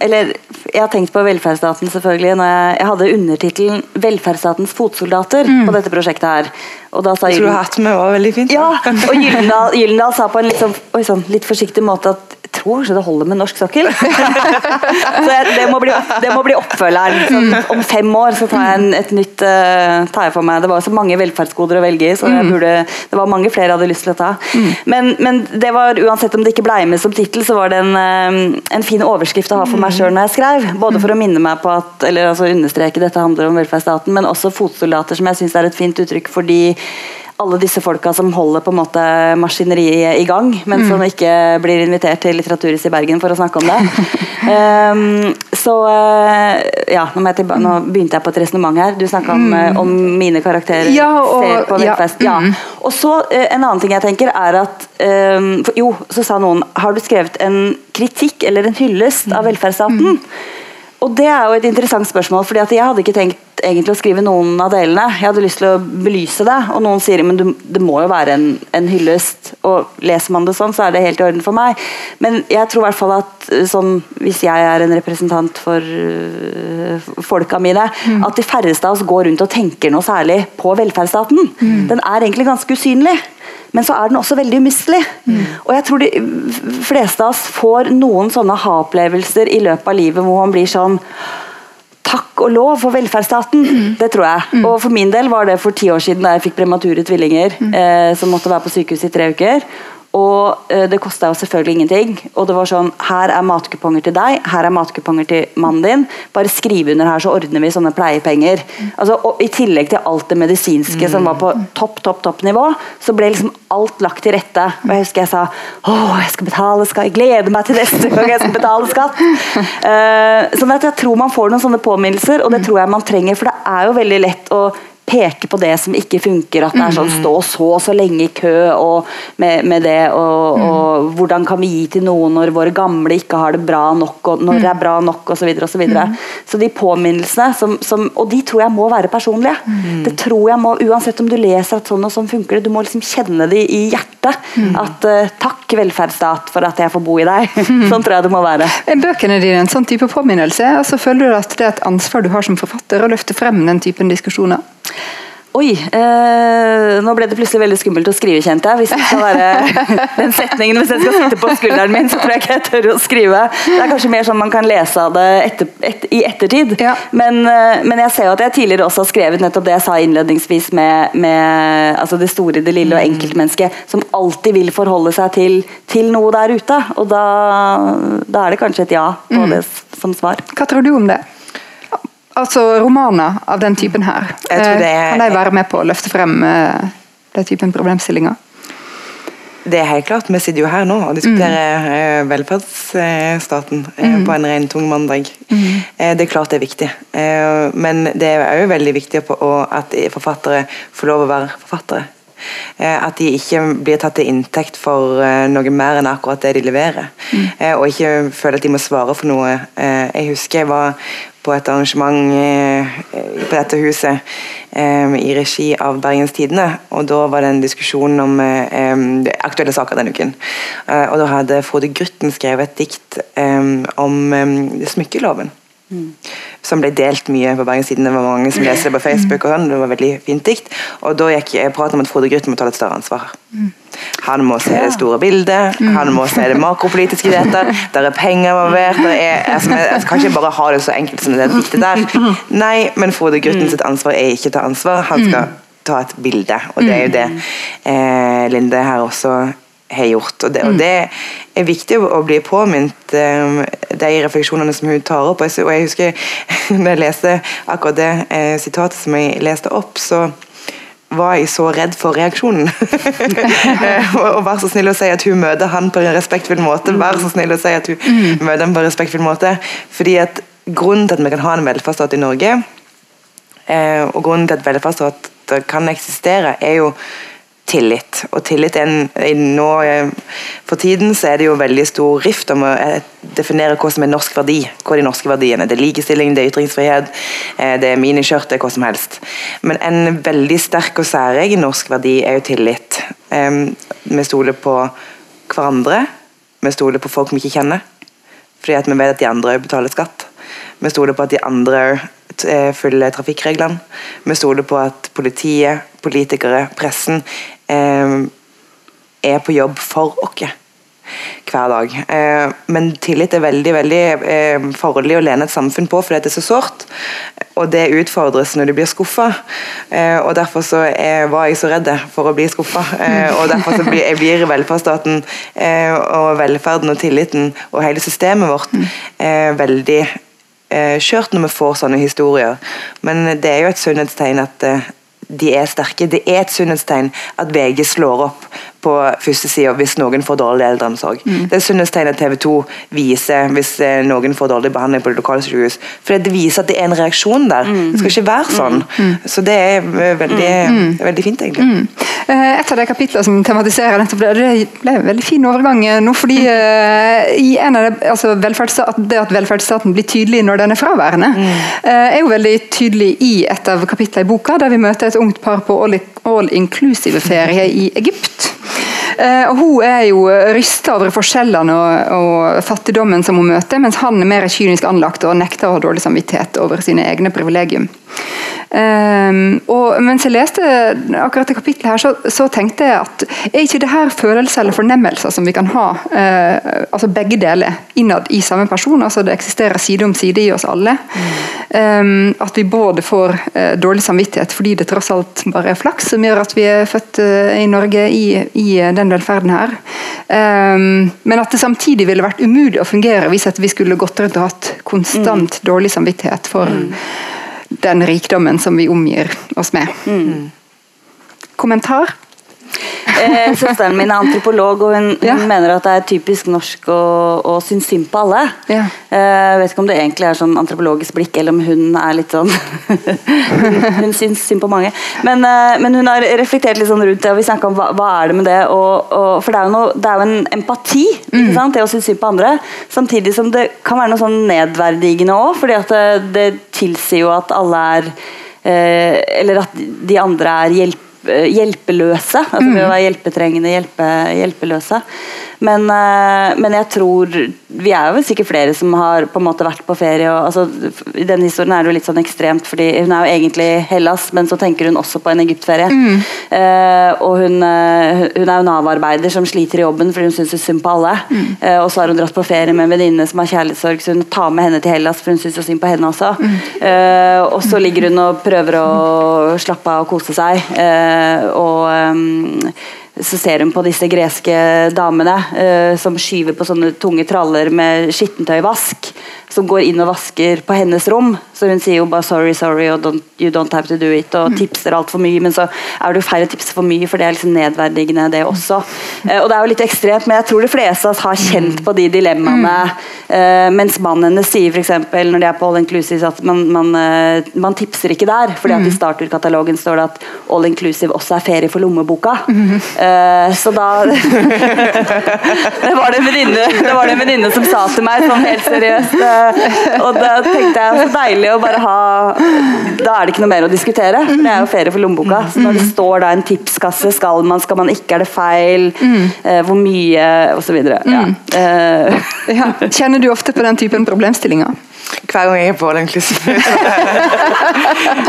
Eller jeg har tenkt på velferdsstaten selvfølgelig når jeg, jeg hadde undertittelen 'Velferdsstatens fotsoldater' på dette prosjektet her. Og da sa Jeg tror hatten min var veldig fint. Ja, og Gyllendal, Gyldendal sa på en litt, sånn, oi, sånn, litt forsiktig måte at jeg tror kanskje det holder med norsk sokkel. så det, må bli, det må bli oppfølgeren. Sånn, om fem år så tar jeg en, et nytt uh, tar jeg for meg. Det var så mange velferdsgoder å velge i, så jeg burde, det var mange flere jeg hadde lyst til å ta. Men, men det var, uansett om det ikke blei med som tittel, så var det en, eh, en fin overskrift å ha for meg sjøl når jeg skrev. Både for å minne meg på at, eller altså understreke dette handler om velferdsstaten, men også fotsoldater, som jeg syns er et fint uttrykk fordi alle disse folka som holder på en måte maskineriet i gang, men som ikke blir invitert til Litteraturhuset i Bergen for å snakke om det. Um, så eh, ja, nå, nå begynte jeg på et resonnement her. Du snakka om, eh, om mine karakterer Ja, og- på ja. Ja. Og så eh, En annen ting jeg tenker er at um, for, Jo, så sa noen Har du skrevet en kritikk eller en hyllest av velferdsstaten? Og det er jo et interessant spørsmål, fordi jeg hadde ikke tenkt egentlig å skrive noen av delene. Jeg hadde lyst til å belyse det, og noen sier men du, det må jo være en, en hyllest. Og leser man det sånn, så er det helt i orden for meg. Men jeg tror i hvert fall at sånn, hvis jeg er en representant for øh, folka mine, at de færreste av oss går rundt og tenker noe særlig på velferdsstaten. Den er egentlig ganske usynlig. Men så er den også veldig umistelig. Og jeg tror de fleste av oss får noen sånne ha-opplevelser i løpet av livet hvor man blir sånn Takk og lov for velferdsstaten! Det tror jeg. Og for min del var det for ti år siden da jeg fikk premature tvillinger eh, som måtte være på sykehus i tre uker. Og eh, det kosta jo selvfølgelig ingenting. Og det var sånn Her er matkuponger til deg, her er matkuponger til mannen din. Bare skriv under her, så ordner vi sånne pleiepenger. Altså, og I tillegg til alt det medisinske som var på topp, topp, topp nivå, så ble liksom alt lagt til rette. Og jeg husker jeg sa Å, jeg skal betale skatt. Jeg gleder meg til neste gang jeg skal betale skatt. Uh, sånn at jeg tror man får noen sånne påminnelser, og det tror jeg man trenger, for det er jo veldig lett å peke på det som ikke funker. At det er sånn stå så og så lenge i kø og med, med det. Og, og, hvordan kan vi gi til noen når våre gamle ikke har det bra nok, og når det er bra nok osv. Så, videre, og så, så de påminnelsene, som, som, og de tror jeg må være personlige. Det tror jeg må, Uansett om du leser at sånn og sånn funker det, du må liksom kjenne det i hjertet. At uh, takk, velferdsstat, for at jeg får bo i deg. sånn tror jeg det må være. Er bøkene dine en sånn type påminnelse? Altså Føler du at det er et ansvar du har som forfatter å løfte frem den typen diskusjoner? Oi, eh, nå ble det plutselig veldig skummelt å skrive, kjente jeg. Hvis det skal være den setningen, hvis jeg skal sitte på skulderen min, så tror jeg ikke jeg tør å skrive. Det er kanskje mer sånn man kan lese av det etter, et, i ettertid. Ja. Men, eh, men, jeg ser jo at jeg tidligere også har skrevet nettopp det jeg sa innledningsvis med, med altså det store, det lille og mm. enkeltmennesket, som alltid vil forholde seg til, til noe der ute. Og da, da, er det kanskje et ja på mm. det som svar. Hva tror du om det? Altså romaner av den typen her. Er... Kan de være med på å løfte frem uh, den typen problemstillinger? Det er helt klart. Vi sitter jo her nå og diskuterer mm. velferdsstaten mm. på en ren tung mandag. Mm. Det er klart det er viktig. Men det er òg veldig viktig at forfattere får lov å være forfattere. At de ikke blir tatt til inntekt for noe mer enn akkurat det de leverer. Mm. Og ikke føler at de må svare for noe. Jeg husker jeg var på et arrangement eh, på dette huset eh, i regi av Bergens Tidende. Og da var det en diskusjon om eh, aktuelle saker denne uken. og da hadde Frode Grutten skrevet et dikt om smykkeloven. Mm. Som ble delt mye på Bergenssiden. Det var mange som leste det på Facebook. og sånn, Det var veldig fint dikt. Og da gikk jeg praten om at Frode Grutten må ta et større ansvar. Mm. Han må se det store bildet, mm. han må se det makropolitiske i dette. Der er penger involvert. Altså, jeg kan ikke bare ha det så enkelt som det diktet der. Nei, men Frode Grutten sitt ansvar er ikke å ta ansvar, han skal ta et bilde. Og det er jo det eh, Linde her også har gjort. Og det, og det, er viktig å bli påminnet um, de refleksjonene som hun tar opp. Og jeg husker når jeg leste akkurat det eh, sitatet som jeg leste opp, så var jeg så redd for reaksjonen. og vær så snill å si at hun møter han på en respektfull måte. Vær så snill å si at hun mm. møter han på en respektfull måte. Fordi at Grunnen til at vi kan ha en velferdsstat i Norge, eh, og grunnen til at velferdsstat kan eksistere, er jo tillit. Og tillit en, nå, eh, For tiden så er det jo veldig stor rift om å eh, definere hva som er norsk verdi. Hva er de norske verdiene. Det er likestilling, det er ytringsfrihet, eh, det er miniskjørt, det er hva som helst. Men en veldig sterk og særegen norsk verdi er jo tillit. Vi stoler på hverandre. Vi stoler på folk vi ikke kjenner. Fordi at vi vet at de andre betaler skatt. Vi stoler på at de andre følger trafikkreglene. Vi stoler på at politiet, politikere, pressen eh, er på jobb for oss hver dag. Eh, men tillit er veldig veldig eh, farlig å lene et samfunn på fordi det er så sårt. Og det utfordres når du blir skuffa. Eh, og derfor så er, var jeg så redd for å bli skuffa. Eh, og derfor så blir, blir velferdsstaten eh, og velferden og tilliten og hele systemet vårt eh, veldig skjørt når vi får sånne historier. Men det er jo et sunnhetstegn at de er sterke. Det er et sunnhetstegn at VG slår opp på første side hvis noen får dårlig eldreomsorg. Mm. Det er sunnhetstegn TV 2 viser hvis eh, noen får dårlig behandling på det lokale sykehus. For det viser at det er en reaksjon der. Mm. Det skal ikke være sånn. Mm. mm. Så det er eh, veldig, mm. Mm. veldig fint, egentlig. Et av de kapitlene som tematiserer nettopp det, det ble en veldig fin overgang nå, fordi i en av det, altså det at velferdsstaten blir tydelig når den er fraværende, er jo veldig tydelig i et av kapitlene i boka, der vi møter et ungt par på all inclusive-ferie i Egypt. Eh, og Hun er jo rysta over forskjellene og, og, fattigdommen som hun møter, mens han er mer kynisk anlagt og nekter å ha dårlig samvittighet over sine egne privilegium. Um, og mens jeg leste akkurat det kapittelet her, så, så, tenkte jeg at er ikke det her følelser eller fornemmelser som vi kan ha, uh, altså begge deler, innad i samme person? altså Det eksisterer side om side i oss alle. Um, at vi både får uh, dårlig samvittighet fordi det tross alt bare er flaks som gjør at vi er født uh, i Norge i, i den velferden her. Um, men at det samtidig ville vært umulig å fungere hvis vi skulle gått rundt og hatt konstant mm. dårlig samvittighet for mm den rikdommen som vi omgir oss med. Mm. Kommentar? Eh, søsteren min er antropolog, og hun, Ja. hun mener at det er typisk norsk å, å synes synd på alle. Ja. Eh, vet ikke om det egentlig er sånn antropologisk blikk, eller om hun er litt sånn Hun, syns synd på mange. Men, eh, men hun har reflektert litt sånn rundt det, og vi snakka om hva, hva er det med det og, og, For det er jo, noe, det er jo en empati, sant? det å synes synd på andre. Samtidig som det kan være noe sånn nedverdigende òg, fordi at det, det tilsier jo at alle er eh, Eller at de andre er hjelp, eh, hjelpeløse. Altså ved å være hjelpetrengende, hjelpe, hjelpeløse. Men, eh, men jeg tror Vi er jo sikkert flere som har på en måte vært på ferie. Og, altså, I denne historien er det jo litt sånn ekstremt, fordi hun er jo egentlig Hellas, men så tenker hun også på en Egyptferie. Eh, og hun, eh, hun er jo Nav-arbeider som sliter i jobben fordi hun syns synd på alle. Eh, og så har hun dratt på ferie med en venninne som har kjærlighetssorg, så hun tar med henne til Hellas for hun syns synd på henne også. Eh, og så ligger hun og prøver å slappe av og kose seg. Eh, og ehm, så ser hun på disse greske damene uh, som skyver på sånne tunge traller med skittentøyvask. Som går inn og vasker på hennes rom. Så hun sier jo bare 'sorry, sorry' og don't, 'you don't have to do it'. Og tipser altfor mye. Men så er det jo feil å tipse for mye, for det er liksom nedverdigende, det også. Uh, og det er jo litt ekstremt, men jeg tror de fleste av oss har kjent på de dilemmaene. Uh, mens mannen hennes sier f.eks. når de er på all inclusive at man, man, man tipser ikke der. fordi at i starterkatalogen står det at all inclusive også er ferie for lommeboka. Eh, så da Det var det en venninne som sa til meg sånn helt seriøst. eh, og da tenkte jeg så deilig å bare ha Da er det ikke noe mer å diskutere. for Det er jo ferie for lommeboka. Så når det står da en tipskasse, skal man, skal man ikke, er det feil? Eh, hvor mye? Videre. Ja. Ja. Kjenner du ofte på den typen problemstillinger? Hver gang jeg er på den inclusive.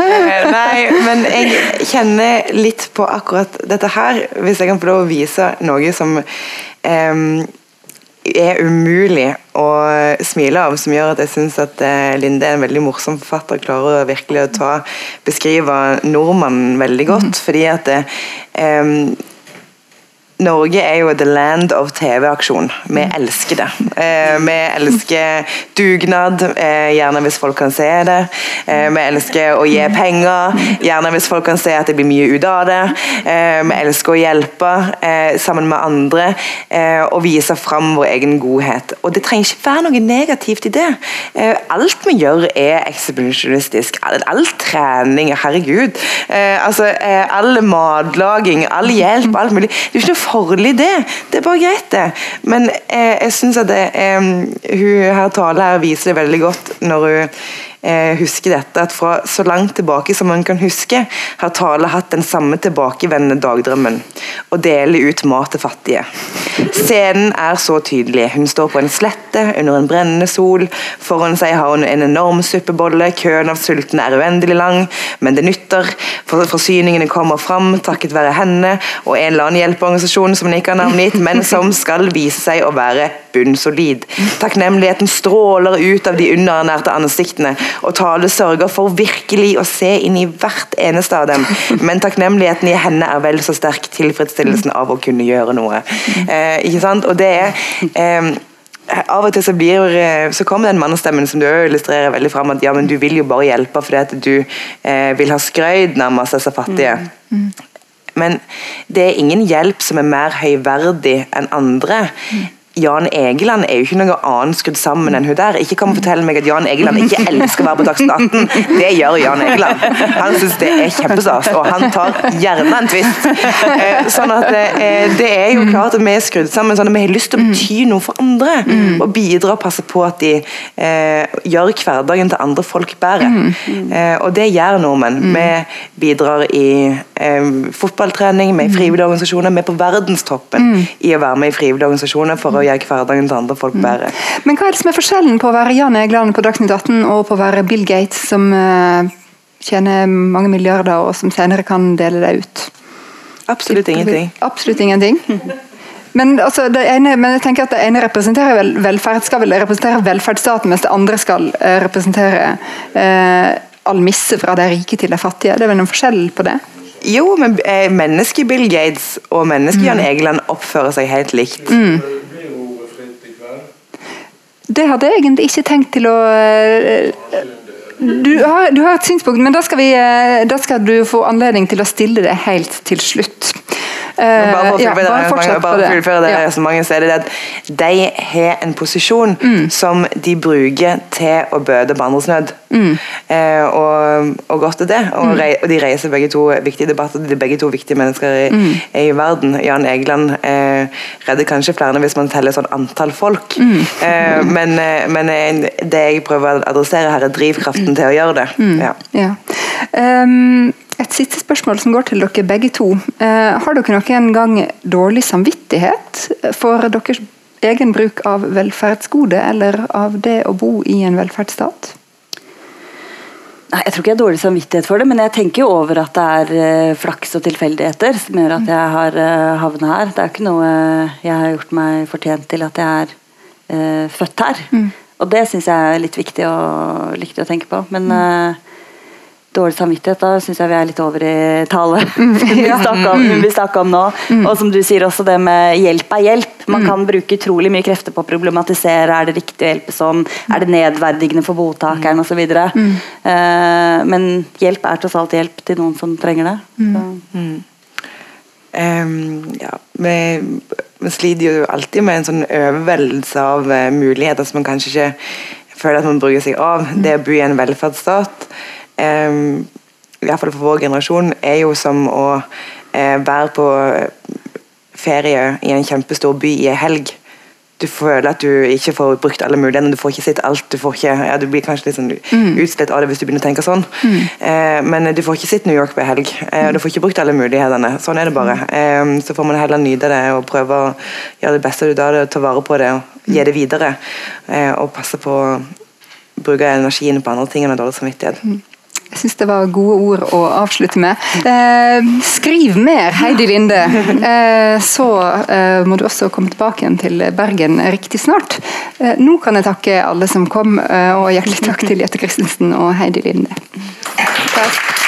Eh, Nei, men jeg kjenner litt på akkurat dette her, hvis jeg kan få lov å vise noe som um, er umulig å smile av, som gjør at jeg syns at eh, Linde er en veldig morsom forfatter. Klarer virkelig å ta, beskrive nordmannen veldig godt. fordi at em, Norge er jo the land of TV-aksjon. Vi elsker det. Eh, vi elsker dugnad, eh, gjerne hvis folk kan se det. Eh, vi elsker å gi penger, gjerne hvis folk kan se at det blir mye ut av det. Eh, vi elsker å hjelpe eh, sammen med andre eh, og vise fram vår egen godhet. Og det trenger ikke være noe negativt i det. Eh, alt vi gjør er ekshibisjonistisk. All, all trening, herregud. Eh, altså, eh, all matlaging, all hjelp, alt mulig. Det er ikke noe farlig det. Det er bare greit, det. Men jeg, jeg syns at det, eh, hun her Tale her viser det veldig godt når hun eh, husker dette, at fra så langt tilbake som man kan huske, har Tale hatt den samme tilbakevendende dagdrømmen. Å dele ut mat til fattige. Scenen er så tydelig. Hun står på en slette under en brennende sol. Foran seg har hun en enorm suppebolle. Køen av sultne er uendelig lang, men det nytter. For forsyningene kommer fram takket være henne og en eller annen hjelpeorganisasjon som hun ikke har navngitt, men som skal vise seg å være bunnsolid. Takknemligheten stråler ut av de underernærte ansiktene, og Tale sørger for virkelig å se inn i hvert eneste av dem. Men takknemligheten i henne er vel så sterk tilfredsstillelsen av å kunne gjøre noe. Eh, ikke sant? Og det er eh, av og til så, blir, eh, så kommer den mannestemmen som du illustrerer veldig fram, at ja, men du vil jo bare hjelpe fordi at du eh, vil ha skrøyd nærmest disse fattige. Men det er ingen hjelp som er mer høyverdig enn andre. Jan Egeland er jo ikke noe annet skrudd sammen enn hun der. Ikke kom og fortell meg at Jan Egeland ikke elsker å være på Dagsnytt 18. Det gjør Jan Egeland. Han syns det er kjempestas, og han tar gjerne en twist. Eh, sånn at eh, Det er jo klart at vi er skrudd sammen sånn at vi har lyst til å bety noe for andre. Og bidra og passe på at de eh, gjør hverdagen til andre folk bedre. Og det gjør nordmenn. Vi bidrar i fotballtrening, vi er i frivillige organisasjoner. Vi er på verdenstoppen i å være med i frivillige organisasjoner for å gjøre hverdagen til andre folk bedre. Men hva er det som er forskjellen på å være Jan Egeland på Dagsnytt 18 og på å være Bill Gates, som uh, tjener mange milliarder og som senere kan dele det ut? Absolutt ingenting. Absolutt ingenting. Men, altså, det ene, men jeg tenker at det ene representerer vel velferd, skal vel representere velferdsstaten, mens det andre skal uh, representere all almisse fra de rike til de fattige. Det er vel noen forskjell på det? Jo, men mennesket Bill Gates og mennesket Jan Egeland oppfører seg helt likt. Det hadde jeg egentlig ikke tenkt til å eh, du har, du har et synspunkt, men da skal, vi, eh, da skal du få anledning til å stille det helt til slutt. Bare for å Eh, ja, fullføre bare bare for det. fullføre det Ja. resonnementet, så er det at de har en posisjon Mm. som de bruker til å bøte på andres nød. Mm. Eh, og, og godt er det. Og, rei, og de reiser begge to viktige debatter. De er begge to viktige mennesker i, Mm. i verden. Jan Egeland eh, redder kanskje flere hvis man teller sånn antall folk. Mm. Eh, men men, eh, men det jeg prøver å adressere her, er drivkraften til å gjøre det. Mm. Ja. Ja. Ehm, et siste spørsmål som går til dere begge to. Eh, har dere noen gang dårlig samvittighet for deres egen bruk av velferdsgode, eller av det å bo i en velferdsstat? Nei, Jeg tror ikke jeg har dårlig samvittighet for det, men jeg tenker jo over at det er eh, flaks og tilfeldigheter som gjør at jeg har uh, havna her. Det er ikke noe jeg har gjort meg fortjent til at jeg er uh, født her. Og det syns jeg er litt viktig viktig å tenke på. Men eh, dårlig samvittighet, da syns jeg vi er litt over i tale. vi snakka om, vi snakket om nå. Og som du sier også, det med hjelp er hjelp. Man kan bruke utrolig mye krefter på å problematisere. Er det riktig å hjelpe sånn? Er det nedverdigende for mottakeren osv.? Mm. men hjelp er tross alt hjelp til noen som trenger det. Så. Ehm, ja, vi, vi sliter jo alltid med en sånn overveldelse av uh, muligheter som man kanskje ikke føler at man bruker seg av. Det å bo i en velferdsstat, um, i hvert fall for vår generasjon, er jo som å eh, være på ferie i en kjempestor by i en helg. Du føler at du ikke får brukt alle mulighetene, du får ikke sett alt. Du, får ikke, ja, du blir kanskje litt sånn utslitt av det hvis du begynner å tenke sånn. Eh, men du får ikke sett New York på en helg, eh, du får ikke brukt alle mulighetene. Sånn er det bare. Eh, så får man heller nyte det og prøve å gjøre det beste ut av det, ta vare på det og gi det videre. Eh, og passe på å bruke energien på andre ting enn dårlig samvittighet. Jeg syns det var gode ord å avslutte med. Eh, skriv mer, Heidi Linde. Eh, så eh, må du også komme tilbake igjen til Bergen riktig snart. Eh, nå kan jeg takke alle som kom, eh, og hjertelig takk til Jette Christensen og Heidi Linde. Takk.